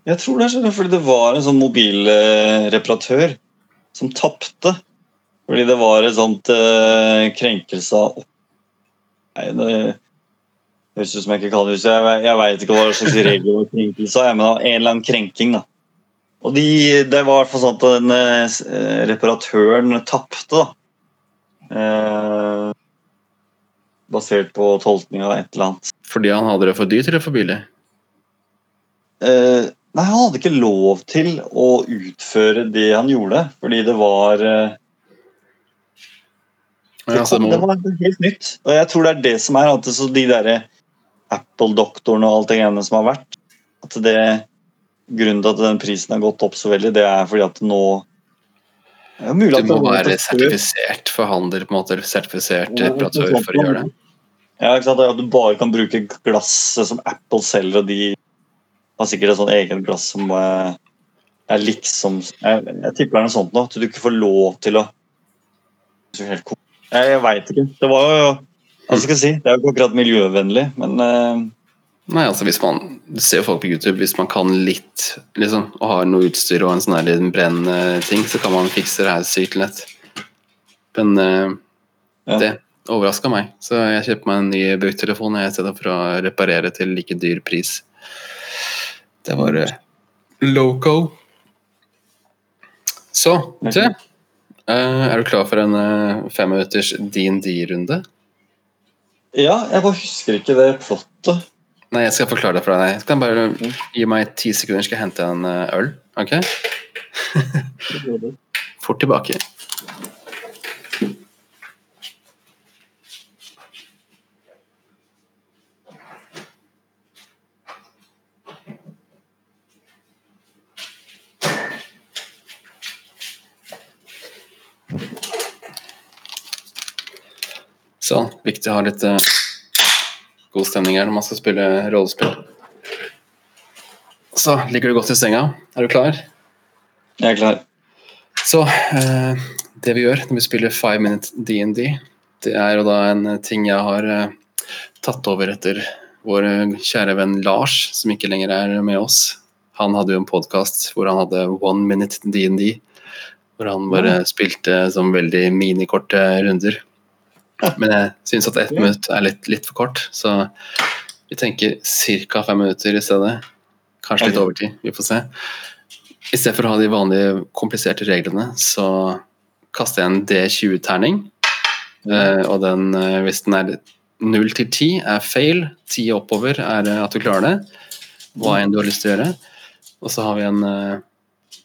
Jeg tror det er fordi det var en sånn mobilreparatør som tapte. Fordi det var et sånt uh, krenkelse av Nei, det høres ut som jeg ikke kan det. Jeg, jeg veit ikke hva slags regler var krenkelse av, men en eller annen krenking. da. Og de, det var i hvert fall sånn at den uh, reparatøren tapte, da. Uh, basert på tolkning av et eller annet. Fordi han hadde det for dyrt eller for billig? Nei, han hadde ikke lov til å utføre det han gjorde, fordi det var det, kom, det var helt nytt. Og jeg tror det er det som er at det, så de der Apple-doktorene og alt det greiene som har vært at det, Grunnen til at den prisen har gått opp så veldig, det er fordi at nå det er mulig du må det være sertifisert for handel, på en måte, sertifisert reparatør for å gjøre det. Ja, ikke sant? At du bare kan bruke glasset som Apple selger, og de har sikkert et sånt eget glass som eh, er liksom Jeg, jeg tipper det er noe sånt nå, at du ikke får lov til å Det helt ko- Jeg, jeg veit ikke. Det var jo Hva skal jeg si? Det er jo ikke akkurat miljøvennlig, men uh... Nei, altså hvis man Du ser jo folk på YouTube, hvis man kan litt, liksom, og har noe utstyr og en sånn her liten brennende ting, så kan man fikse det her sykt lett. Men uh, Ja. det overraska meg, så jeg kjøpte meg en ny brukttelefon i stedet for å reparere til like dyr pris. Det var uh, loco. Så, du. Eh, er du klar for en uh, femminutters DND-runde? Ja, jeg bare husker ikke det plottet. Nei, jeg skal forklare det for deg. Jeg kan bare gi meg ti sekunder, skal jeg hente en eh, øl. Ok? Fort tilbake. Sånn. Viktig å ha litt uh, god stemning her når man skal spille rollespill. Så ligger du godt i senga. Er du klar? Jeg er klar. Så uh, det vi gjør når vi spiller Five Minute DND, det er jo da en ting jeg har uh, tatt over etter vår kjære venn Lars, som ikke lenger er med oss. Han hadde jo en podkast hvor han hadde One Minute DND, hvor han bare spilte som veldig minikorte runder. Men jeg syns at ett minutt er litt, litt for kort, så vi tenker ca. fem minutter i stedet. Kanskje litt overtid, vi får se. I stedet for å ha de vanlige kompliserte reglene, så kaster jeg en D20-terning. Eh, og den, eh, hvis den er 0 til 10, er fail. 10 oppover er at du klarer det. Hva enn du har lyst til å gjøre. Og så har vi en eh,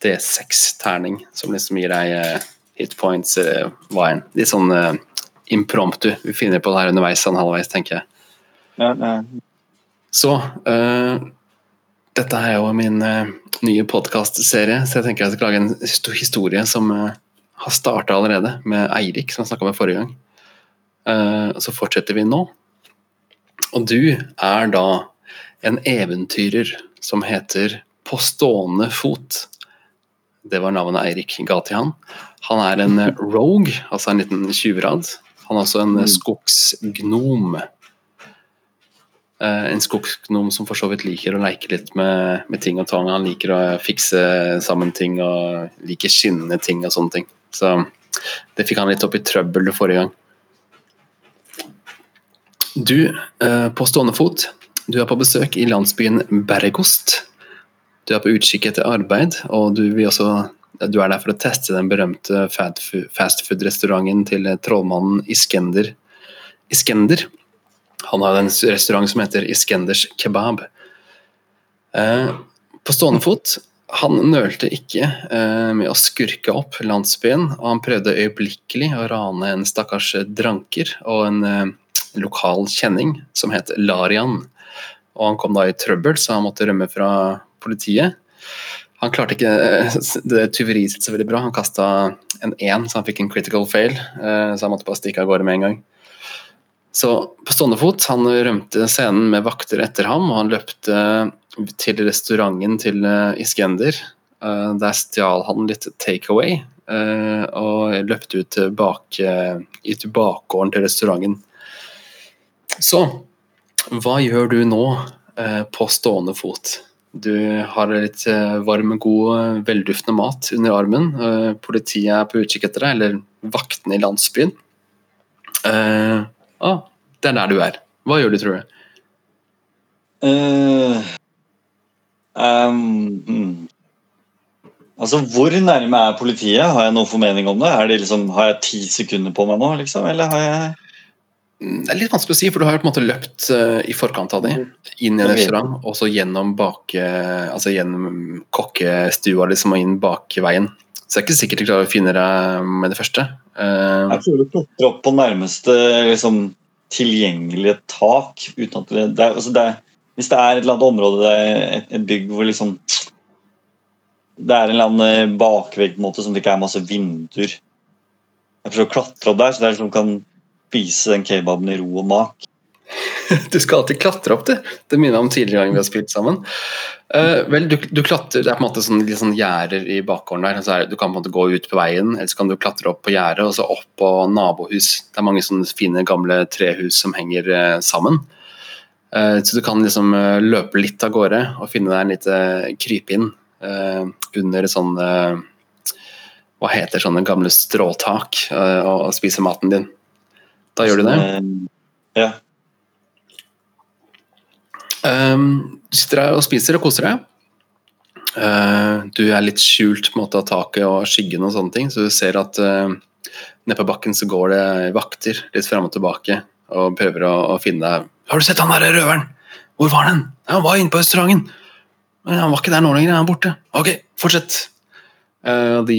D6-terning, som liksom gir deg hit points, hva enn. Litt sånn impromptu. Vi finner på det her underveis, sånn halvveis, tenker jeg. Ja. Så uh, dette er jo min uh, nye podkastserie, så jeg tenker jeg skal lage en historie som uh, har starta allerede, med Eirik, som jeg snakka med forrige gang. Så fortsetter vi nå. Og du er da en eventyrer som heter På stående fot. Det var navnet Eirik ga til han. Han er en rogue, altså en liten tjuvrad. Han er også en eh, Mm. skogsgnom. Eh, en skogsgnom som for så vidt liker å leke litt med, med ting og tang. Han liker å fikse sammen ting og liker skinnende ting og sånne ting. Så det fikk han litt opp i trøbbel forrige gang. Du, eh, på stående fot, du er på besøk i landsbyen Bergost. Du er på utkikk etter arbeid, og du, vil også, du er der for å teste den berømte fastfood-restauranten til trollmannen Iskender. Iskender. Han har en restaurant som heter Iskenders kebab. Eh, på stående fot han nølte ikke eh, med å skurke opp landsbyen, og han prøvde øyeblikkelig å rane en stakkars dranker og en eh, lokal kjenning som het Larian. Og han kom da i trøbbel, så han måtte rømme fra politiet. Han klarte ikke eh, det tyveriet sitt så veldig bra. Han kasta en én, så han fikk en critical fail. eh, Så han måtte bare stikke av gårde med en gang. Så på stående fot, han rømte scenen med vakter etter ham, og han løpte til restauranten til eh, Iskender. Der stjal han litt takeaway, og løpte ut tilbake, i bakgården til restauranten. Så hva gjør du nå på stående fot? Du har litt eh, varm, god, velduftende mat under armen. Eh, politiet er på utkikk etter deg, eller vaktene i landsbyen. Uh, ah, det er der du er. Hva gjør du, tror du? Uh, um, mm. Altså, hvor nærme er politiet? Har jeg noen formening om det? Det liksom, har jeg ti sekunder på meg nå, liksom? Eller har jeg Det er litt vanskelig å si, for du har jo på en måte løpt eh, i forkant av dem, inn i en restaurant, og så gjennom bak, eh, altså gjennom kokkestua liksom, og inn bak veien. Så det er ikke sikkert du klarer å finne deg med det første. Eh, Jeg tror du klatrer opp på nærmeste liksom, tilgjengelige tak. uten at det, det, er, altså det Hvis det er et eller annet område, det er et, et bygg hvor liksom Det er en eller annen bakvegg på en måte, som det ikke er masse vinduer. Jeg prøver å klatre opp der, så det er liksom kan spise den kebaben i ro og mak. Du skal alltid klatre opp, du. Det minner om tidligere gang vi har spilt sammen. Uh, vel, du, du klatrer, Det er på en måte sånn, litt sånn gjerder i bakgården der. Er, det- du kan på en måte gå ut på veien, eller så kan du klatre opp på gjerdet og så opp på nabohus. Det er mange sånne fine, gamle trehus som henger uh, sammen. Uh, så du kan liksom løpe litt av gårde og finne deg en lite krypinn eh, under sånn Hva heter sånne gamle stråtak, og, og spise maten din. Da gjør du det. Eh, Ja. Um, du sitter her og spiser og koser deg. Uh, du er litt skjult på en måte av taket og skyggen og sånne ting, så du ser at uh, nede på bakken så går det vakter litt fram og tilbake og prøver å, å finne deg. 'Har du sett han der røveren? Hvor var den?' Ja, han var inne på restauranten.' Men han var ikke der nå lenger, han er borte. Ok, fortsett. Uh, de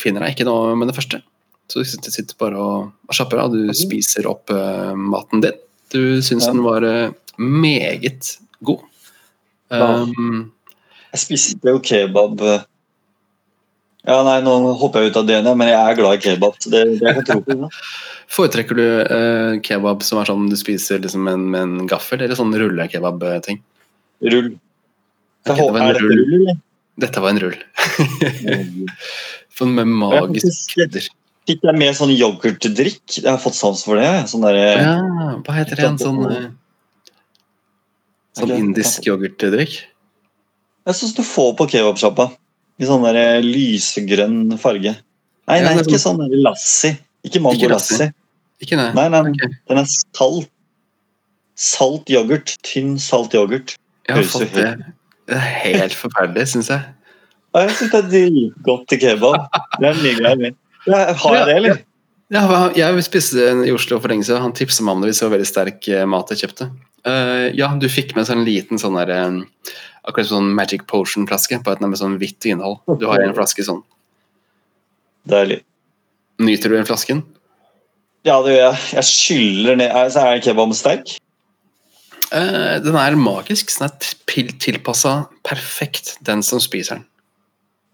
finner deg ikke nå med det første. Så du sitter bare og, og slapper av. Du spiser opp uh, maten din. Du syns ja. den var uh, meget god. Um, jeg spiste jo kebab Ja, nei, nå hopper jeg ut av det igjen, men jeg er glad i kebab. det, det jeg tro på. Foretrekker du uh, kebab som er sånn du spiser liksom med, med en gaffel, eller sånn rullekebab-ting? Rull. Okay, det er dette rull, eller? Dette var en rull. med magisk krydder. Fikk jeg med sånn yoghurtdrikk. Jeg har fått sans for det. Sånn der, ja, hva heter det? En sånn, eh, sånn indisk yoghurtdrikk? Jeg syns du får på kebabsjappa. I sånn der eh, lysegrønn farge. Nei, nei, ikke sånn lassi. Ikke mango lassi. Ikke nei. Nei, nei, nei. Den er salt. Salt yoghurt. Tynn salt yoghurt. Jeg har fått det. Det er helt forferdelig, syns jeg. Jeg syns det er dritgodt til kebab. Det er mye greier. Ja, har jeg det, eller? Ja, jeg spiste i Oslo for lenge siden. Han tipsa meg om det hvis det var veldig sterk eh, mat jeg kjøpte. Uh, ja, du fikk med sånn liten sånn der um, Akkurat sånn Magic Potion-flaske på et med sånn hvitt innhold. Du har en flaske sånn. Deilig. Nyter du den flasken? Ja, det gjør jeg. Jeg skyller ned Så er kebaben sterk? Uh, den er magisk. Den er tilpassa perfekt den som spiser den.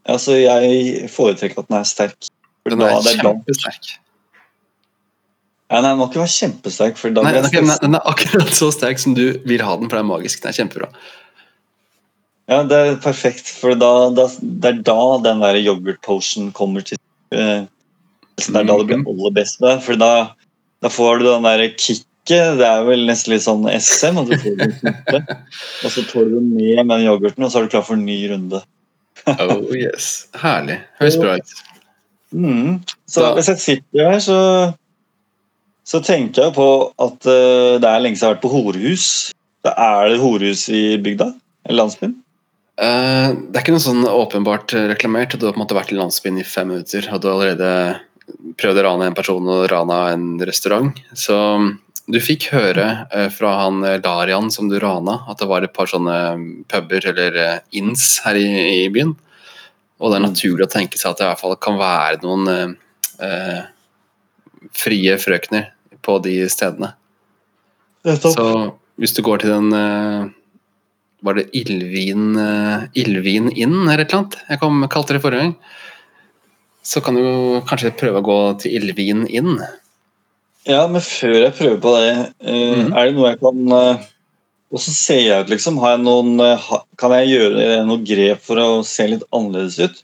Altså, jeg foretrekker at den er sterk. Den er, er kjempesterk. Ja, nei, den må ikke være kjempesterk. For da nei, den, er, den er akkurat så sterk som du vil ha den, for den er magisk. Den er kjempebra. Ja, det er perfekt, for da, da, det er da den der yoghurt-potion kommer til uh, Det er da det blir mhm. aller best med for da, da får du den der kicket. Det er vel nesten litt sånn SM. Og, og så tar du ned med den yoghurten, og så er du klar for en ny runde. oh yes, Herlig. Høres bra ut. Mm. Så da. hvis jeg sitter her, så, så tenker jeg på at uh, det er lenge siden jeg har vært på horehus. Da er det horehus i bygda? Eller landsbyen? Uh, det er ikke noe sånn åpenbart reklamert. Du har på en måte vært i landsbyen i fem minutter, og du har allerede prøvd å rane en person og rana en restaurant. Så du fikk høre uh, fra han Darian som du rana, at det var et par sånne puber eller inns her i, i byen. Og det er naturlig å tenke seg at det i hvert fall kan være noen eh, eh frie frøkner på de stedene. Så hvis du går til den eh, Var det Ildvin eh, Ildvin inn eller et eller annet? Jeg kom, kalte det forrige gang. Så kan du kanskje prøve å gå til Ildvin inn. Ja, men før jeg prøver på det, eh, mm. er det noe jeg kan eh, og så ser jeg ut, liksom. Har jeg noen, eh, kan jeg gjøre noe grep for å se litt annerledes ut?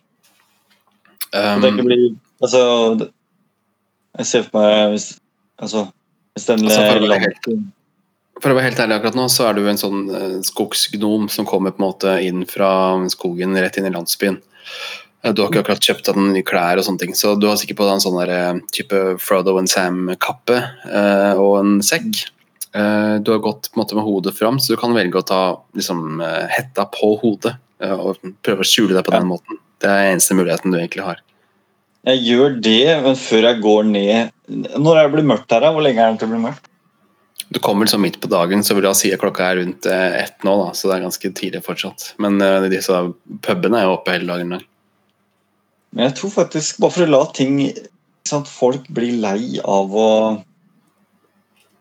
Um, det ikke blir Altså Jeg ser for meg hvis, altså, hvis den altså, for, å helt, for å være helt ærlig akkurat nå, så er du en sånn uh, skogsgnom som kommer på en måte inn fra skogen rett inn i landsbyen. Uh, du har ikke akkurat kjøpt deg nye klær og sånne ting, så du har sikkert på deg en sånn der, type Frodo and Sam-kappe og en sekk. Eh, du har gått måte, med hodet fram, så du kan velge å ta liksom, eh, hetta på hodet eh, og prøve å skjule deg på den måten. Det er eneste muligheten du egentlig har. Jeg gjør det, men før jeg går ned Når er det blir mørkt her, da? hvor lenge er det til det blir mørkt? Du kommer liksom midt på dagen, så vil jeg si at klokka er rundt ett nå, da, så det er ganske tidlig fortsatt. Men uh, disse pubene er jo oppe hele dagen. Der. Men jeg tror faktisk, bare for å la ting sant, Folk blir lei av å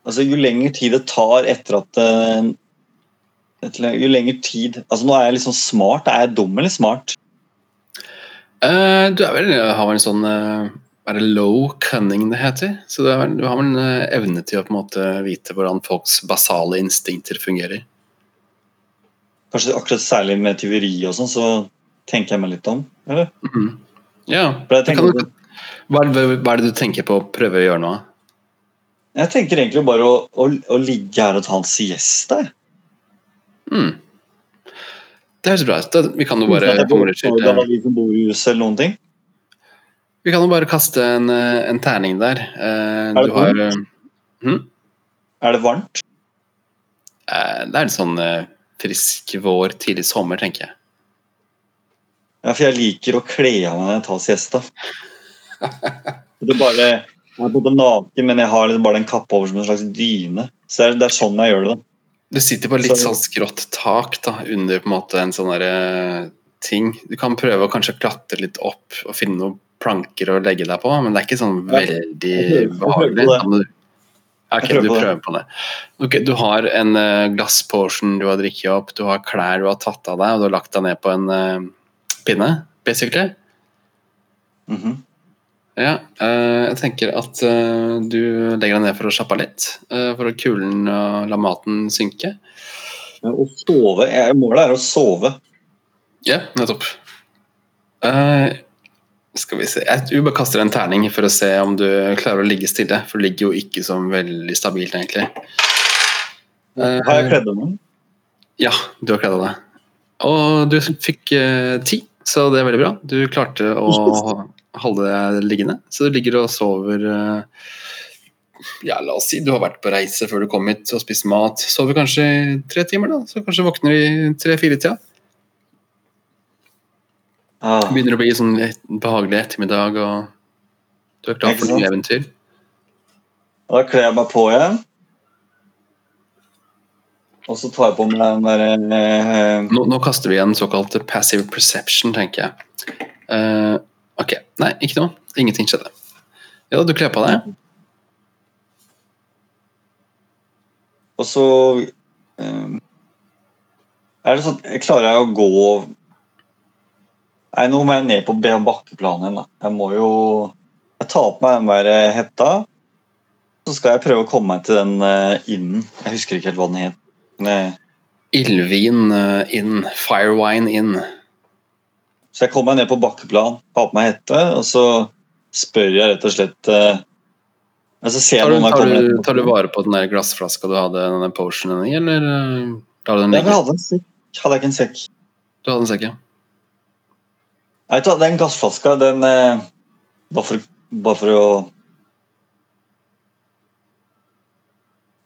altså Jo lenger tid det tar etter at uh, Jo lenger tid altså Nå er jeg liksom smart. Er jeg dum eller smart? Uh, du er vel, har vel en sånn uh, Er det low cunning det heter? Så du, vel, du har vel en evne til å på en måte vite hvordan folks basale instinkter fungerer. Kanskje akkurat særlig med tyveri og sånn, så tenker jeg meg litt om, eller? Mm -hmm. Ja. Du, hva, er det du tenker på å prøve å gjøre nå? Jeg tenker egentlig bare å, å, å ligge her og ta en siesta. Mm. Det høres bra ut. Vi kan jo bare til Vi kan jo bare kaste en, eh, en terning der. Eh, er det har? Hmm? Er det varmt? Det er en sånn frisk vår, tidlig sommer, tenker jeg. Ja, for jeg liker å kle av meg når jeg tar siesta. Det bare, jeg er både naken, men jeg har liksom bare den kappa over som en slags dyne. Så det er, det er sånn jeg gjør det. da. Du sitter på litt Så- sånn skrått tak da, under på en måte en sånn derre ting. Du kan prøve å kanskje klatre litt opp og finne noen planker å legge deg på, men det er ikke sånn veldig på behagelig. Ok, du prøver på det. Ok, du har en uh, glassportion du har drikket opp, du har klær du har tatt av deg, og du har lagt deg ned på en eh, pinne, basically. Mhm. Ja, eh, jeg tenker at eh, du legger deg ned for å slappe av litt, eh, for å kulen og la maten synke. Ja, Å sove. Målet er å sove. Ja, nettopp. Skal vi se Jeg bare kaster en terning for å se om du klarer å ligge stille, for det ligger jo ikke som veldig stabilt, egentlig. Har jeg kledd av meg? Ja, du har kledd av deg. Og du fikk ti, så det er veldig bra. Du klarte å deg liggende, så du ligger og sover eh, Ja, la oss si du har vært på reise før du kom hit og spist mat. Sover kanskje tre timer, da, så kanskje våkner i tre-fire-tida. Ah, Begynner å bli sånn behagelig ettermiddag, og du er klar for nye eventyr. da kler jeg meg på igjen. Og så tar jeg på meg den derre eh, Nå, nå kaster vi igjen såkalt passive perception, tenker jeg. Eh, ok, nei, ikke noe. Ingenting skjedde. Ja, du kler på deg. Og så um, er det sånn jeg Klarer jeg å gå Nei, nå må jeg ned på bakkeplanen igjen. da. Jeg må jo Jeg tar på meg den der eh, hetta. Så skal jeg prøve å komme meg til den eh, innen. Jeg husker ikke helt hva den het. Eh, Ildvin eh, inn. Firewine inn. Så jeg kommer meg ned på bakkeplan, har på meg hette, og så spør jeg rett og slett eh, Men så ser Tar du, jeg tar, du, tar du vare på den der glassflaska du hadde denne potionen i, eller eh, lar du den Ja, jeg hadde en sekk. Hadde jeg ikke en sekk? Du hadde en sekk, ja. vet du den glassflaska, den eh, bare, for, bare for å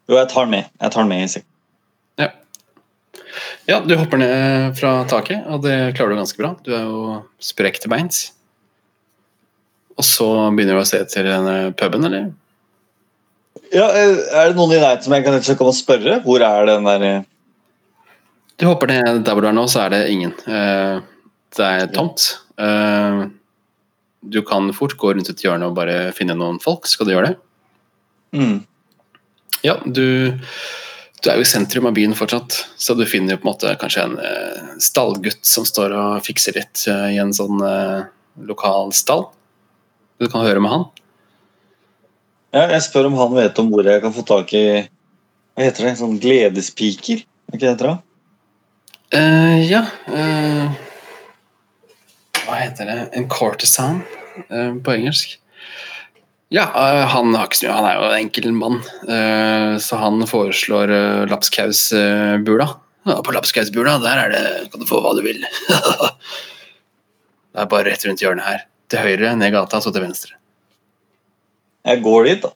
Jo, jeg tar den med. Jeg tar den med i sekk. Ja, du hopper ned fra taket, og det klarer du ganske bra. Du er jo sprek til beins. Og så begynner du å se til denne puben, eller? Ja, eh, er det noen i nærheten som jeg kan komme og spørre? Hvor er den der eh, Du hopper ned der hvor du er nå, så er det ingen. Eh, Det er tomt. Eh, Du kan fort gå rundt et hjørne og bare finne noen folk. Skal du gjøre det? mm. Ja, du, du er jo i sentrum av byen fortsatt, så du finner jo på en måte kanskje en eh, stallgutt som står og fikser litt eh, i en sånn eh, lokal stall. Du kan høre med han. Ja, jeg spør om han vet om hvor jeg kan få tak i Hva heter det? Sånn gledespiker? Er det heter det? Eh, ja uh, Hva heter det? En courtesan uh, på engelsk. Ja, eh, han har ikke så mye Han er jo en enkel mann, eh, så han foreslår uh, lapskausbula. Ja, på lapskausbula, der er det kan du få hva du vil. det er bare rett rundt hjørnet her. Til høyre, ned gata, så til venstre. Jeg går dit, da.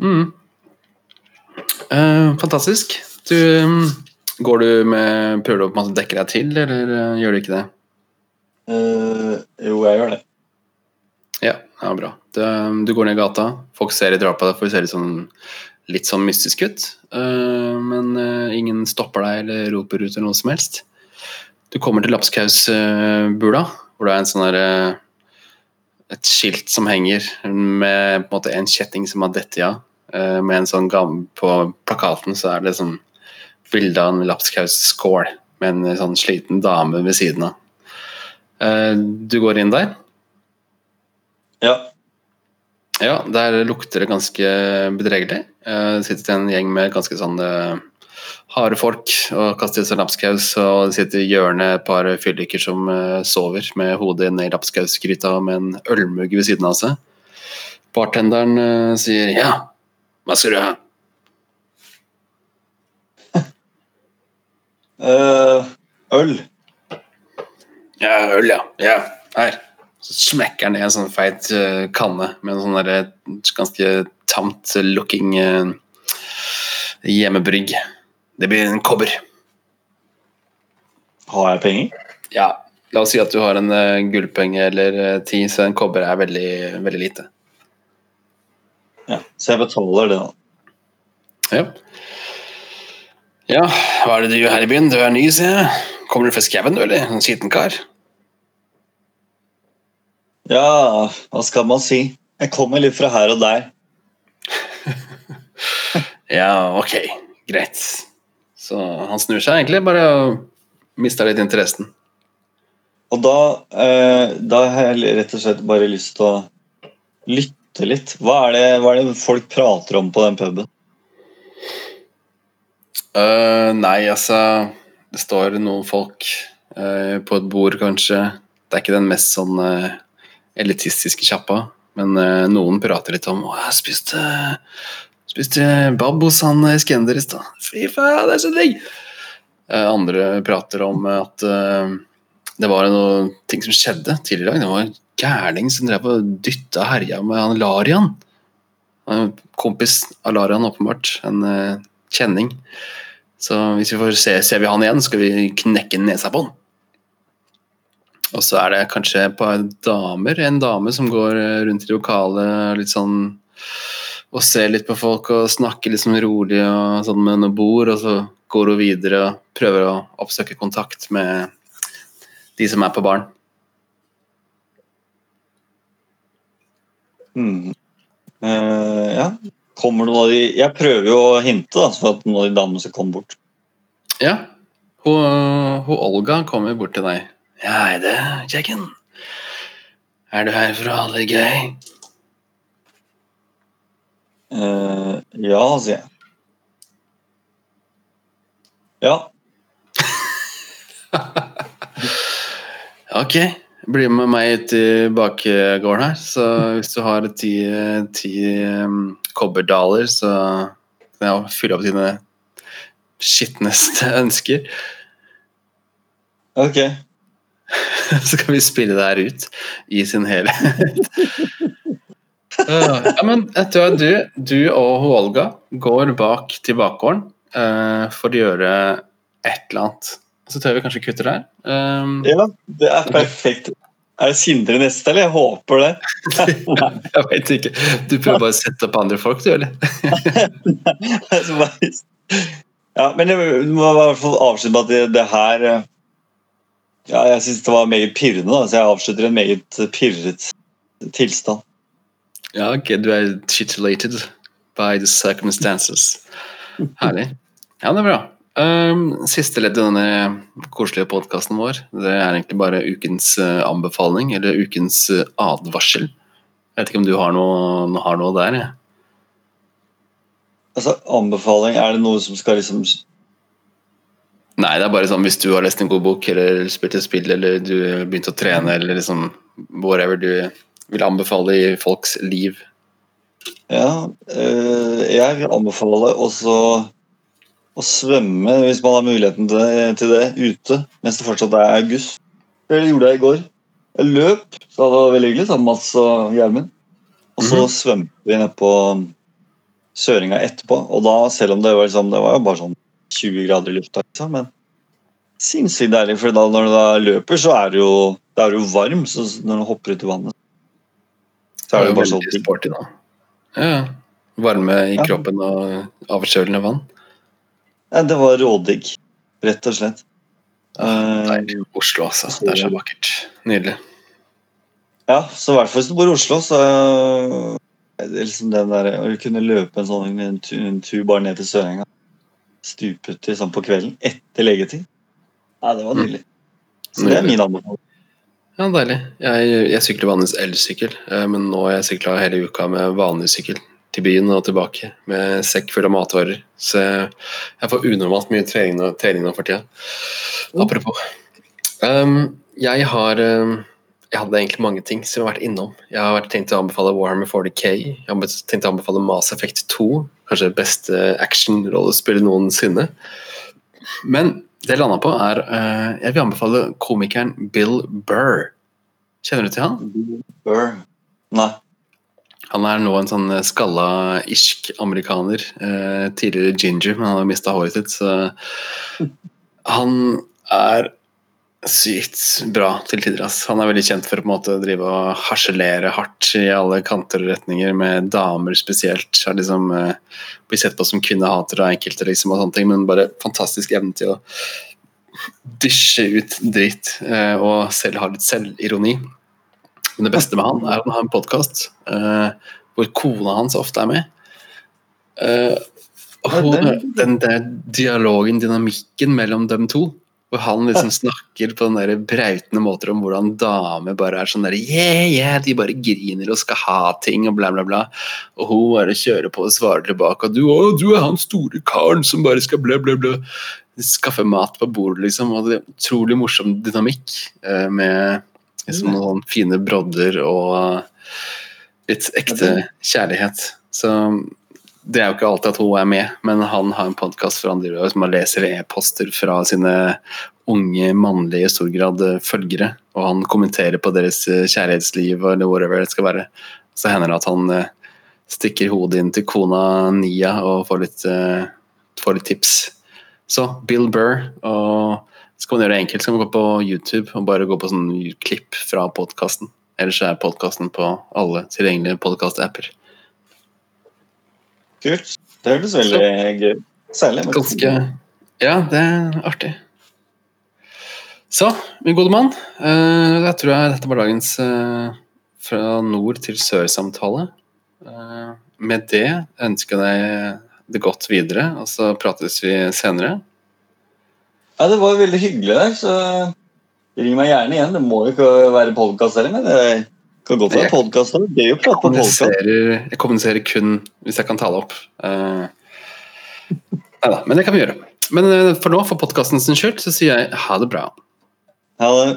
Mm. Eh, fantastisk. Du, mm, går du med Prøver du å dekke deg til, eller eh, gjør du ikke det? Eh, jo, jeg gjør det. Ja, ja bra. Du, du går ned gata, folk ser litt rart på deg, for du ser litt sånn, litt sånn mystisk ut. Eh, men eh, ingen stopper deg eller roper ut eller noe som helst. Du kommer til lapskausbula, hvor det er en sånn der, eh, et skilt som henger med på en måte en kjetting som har dette av. Eh, med en sånn gam På plakaten så er det sånn bilde av en lapskausskål med en sånn sliten dame ved siden av. Eh, du går inn der. Ja. Ja, der lukter det ganske bedregelig. Eh, Det sitter en gjeng med ganske sånn harde folk og kaster seg lapskaus, og det sitter i hjørnet et par fylliker som eh, sover med hodet ned i lapskausgryta med en ølmugg ved siden av seg. Bartenderen sier 'ja, hva skal du ha'? Uh, øl. Ja, øl, ja. Ja, her. Så smekker han ned en sånn feit uh, kanne med en sånn derre ganske tamt looking uh, hjemmebrygg. Det blir en kobber. Har jeg penger? Ja, La oss si at du har en uh, gullpenge eller uh, ti, så en kobber er veldig, veldig lite. Ja, Så jeg betaler det, da. Ja. Ja, hva er det du gjør her i byen? Du er ny, sier jeg. Kommer du fra skauen, du, eller? En skitten kar? Ja, hva skal man si? Jeg kommer litt fra her og der. ja, ok. Greit. Så han snur seg egentlig, bare mister litt interessen. Og da, eh, da har jeg rett og slett bare lyst til å lytte litt. Hva er, det, hva er det folk prater om på den puben? Uh, nei, altså Det står noen folk uh, på et bord, kanskje. Det er ikke den mest sånn uh, elitistiske kjappa, men noen prater litt om Å, jeg spiste, spiste bab hos han Eskender i stad. Fy faen, det er så digg! andre prater om at det var noe ting som skjedde tidligere i dag. Det var en gærning som drev og dytta og herja med han Larian. En kompis av Larian, åpenbart. En kjenning. Så hvis vi får se, ser vi han igjen, skal vi knekke nesa på han. Og så er det kanskje et par damer, en dame som går eh, rundt i lokalet litt sånn og ser litt på folk og snakker litt sånn rolig og sånn med noen bord, og så går hun videre og prøver å oppsøke kontakt med de som er på baren. Mm. Uh, ja, kommer noen av de Jeg prøver jo å hinte da, for at noen av de damene skal komme bort. Ja. Hun, hun Olga kommer bort til deg. Ja, hei det, kjekken. Er du her for å ha det gøy? Uh, ja, sier jeg. Ja. ok. Bli med meg ut i bakgården her. Så hvis du har ti, ti um, kobberdaler, så kan jeg fylle opp dine skitneste ønsker. Ok. så kan vi spille det her ut i sin helhet. ja, men vet du, du, du og Olga går bak til bakgården uh, for å gjøre et eller annet. Så tror jeg vi kanskje kutter der. Um, ja, det er perfekt. Er det Sindre neste, eller? Jeg håper det. jeg veit ikke. Du prøver bare å sette opp andre folk, du, eller? ja, men jeg må i hvert fall avslutte med at det, det her eh, ja, Jeg syns det var meget pirrende, da, så jeg avslutter en meget pirret tilstand. Ja, ok. Du er titillated by the circumstances. Herlig. Ja, det er bra. Um, siste ledd i denne koselige podkasten vår, det er egentlig bare ukens uh, anbefaling, eller ukens uh, advarsel. Jeg vet ikke om du har noe, har noe der? Ja. Altså, anbefaling, er det noe som skal liksom Nei, det er bare sånn hvis du har lest en god bok, eller spilt et spill, eller du har begynt å trene, eller liksom whatever du vil anbefale i folks liv. Ja, øh, jeg vil anbefale også å svømme hvis man har muligheten til det ute mens det fortsatt er august. Det gjorde jeg i går. Jeg løp, så det var veldig hyggelig sammen med Mats og Gjermund. Og så mm -hmm. svømte vi ned på Søringa etterpå. Og da, selv om det var, liksom, det var bare sånn 20 grader i lufta, liksom, men sinnssykt deilig. For da, når du da løper, så er det jo, det er jo varm så når du hopper ut i vannet. Så er det jo bare sånn sporty, da. Ja. Varme i kroppen og avkjølende vann. Ja, det var rådigg, rett og slett. Nei, Oslo, altså. Det er så vakkert. Nydelig. Ja, så i hvert fall hvis du bor i Oslo, så er det liksom den der Å kunne løpe en sånn en tur, en tur bare ned til Sørenga, stupet sånn på kvelden etter legetid Ja, det var nydelig. Så det er min anbefaling. Ja, deilig. Jeg, jeg sykler vanligvis elsykkel, eh, men nå har jeg sykla hele uka med vanlig sykkel til byen og tilbake med sekk full av matvarer. Så jeg får unormalt mye trening, trening nå for tida. Apropos. Um, jeg har um, Jeg hadde egentlig mange ting som jeg har vært innom. Jeg har tenkt å anbefale Warhammer 40K. Jeg har tenkt å anbefale Mass Effect 2. Kanskje det beste action-rollespillet noensinne. Men det jeg landa på, er uh, Jeg vil anbefale komikeren Bill Burr. Kjenner du til han? Bill Burr? Nei. Han er nå en sånn skalla irsk amerikaner. Eh, tidligere ginger, men han har mista håret sitt. Så han er sykt bra til tider. ass. Han er veldig kjent for å på en måte drive og harselere hardt i alle kanter og retninger, med damer spesielt. Har liksom eh, Blir sett på som kvinnehater av enkelte, liksom, og sånne ting, men bare fantastisk evne til å dysje ut dritt eh, og selv ha litt selvironi. Men det beste med han er at han har en podkast eh, hvor kona hans ofte er med. Eh, og hun, den der dialogen, dynamikken mellom dem to hvor han liksom snakker på den der brautende måter om hvordan damer bare er sånn der yeah, yeah, de bare griner og skal ha ting og bla, bla, bla. Og hun bare kjører på og svarer tilbake. Og du, å, du er han store karen som bare skal bla, bla, bla. Skaffe mat på bordet, liksom. Og det er utrolig morsom dynamikk eh, med liksom, noen fine brodder og litt ekte kjærlighet. Så det er jo ikke alltid at hun er med, men han har en podkast andre han som han leser e-poster fra sine unge, mannlige, i stor grad eh, følgere. Og han kommenterer på deres eh, kjærlighetsliv eller whatever det skal være. Så hender det at han eh, stikker hodet inn til kona Nia og får litt, får litt tips. Så Bill Burr, og skal man gjøre det enkelt, så kan man gå på YouTube og bare gå på sånn klipp fra podkasten. Ellers er podkasten på alle tilgjengelige podkast-apper. Kult. Det høres veldig gøy Særlig Ganske Ja, det er artig. Så, min gode mann. Uh, jeg tror jeg dette var dagens uh, fra nord til sør-samtale. Uh, med det ønsker jeg deg det godt videre, og så prates vi senere. Ja, det var veldig hyggelig der, så ring meg gjerne igjen. Det må jo ikke være podkast heller, men det kan godt være podkast òg. Gøy å prate på podkast. Jeg kommuniserer kun hvis jeg kan ta det opp. Uh, Nei da, men det kan vi gjøre. Men uh, for nå, for podkasten sin skyld, så sier jeg ha det bra. Ha det.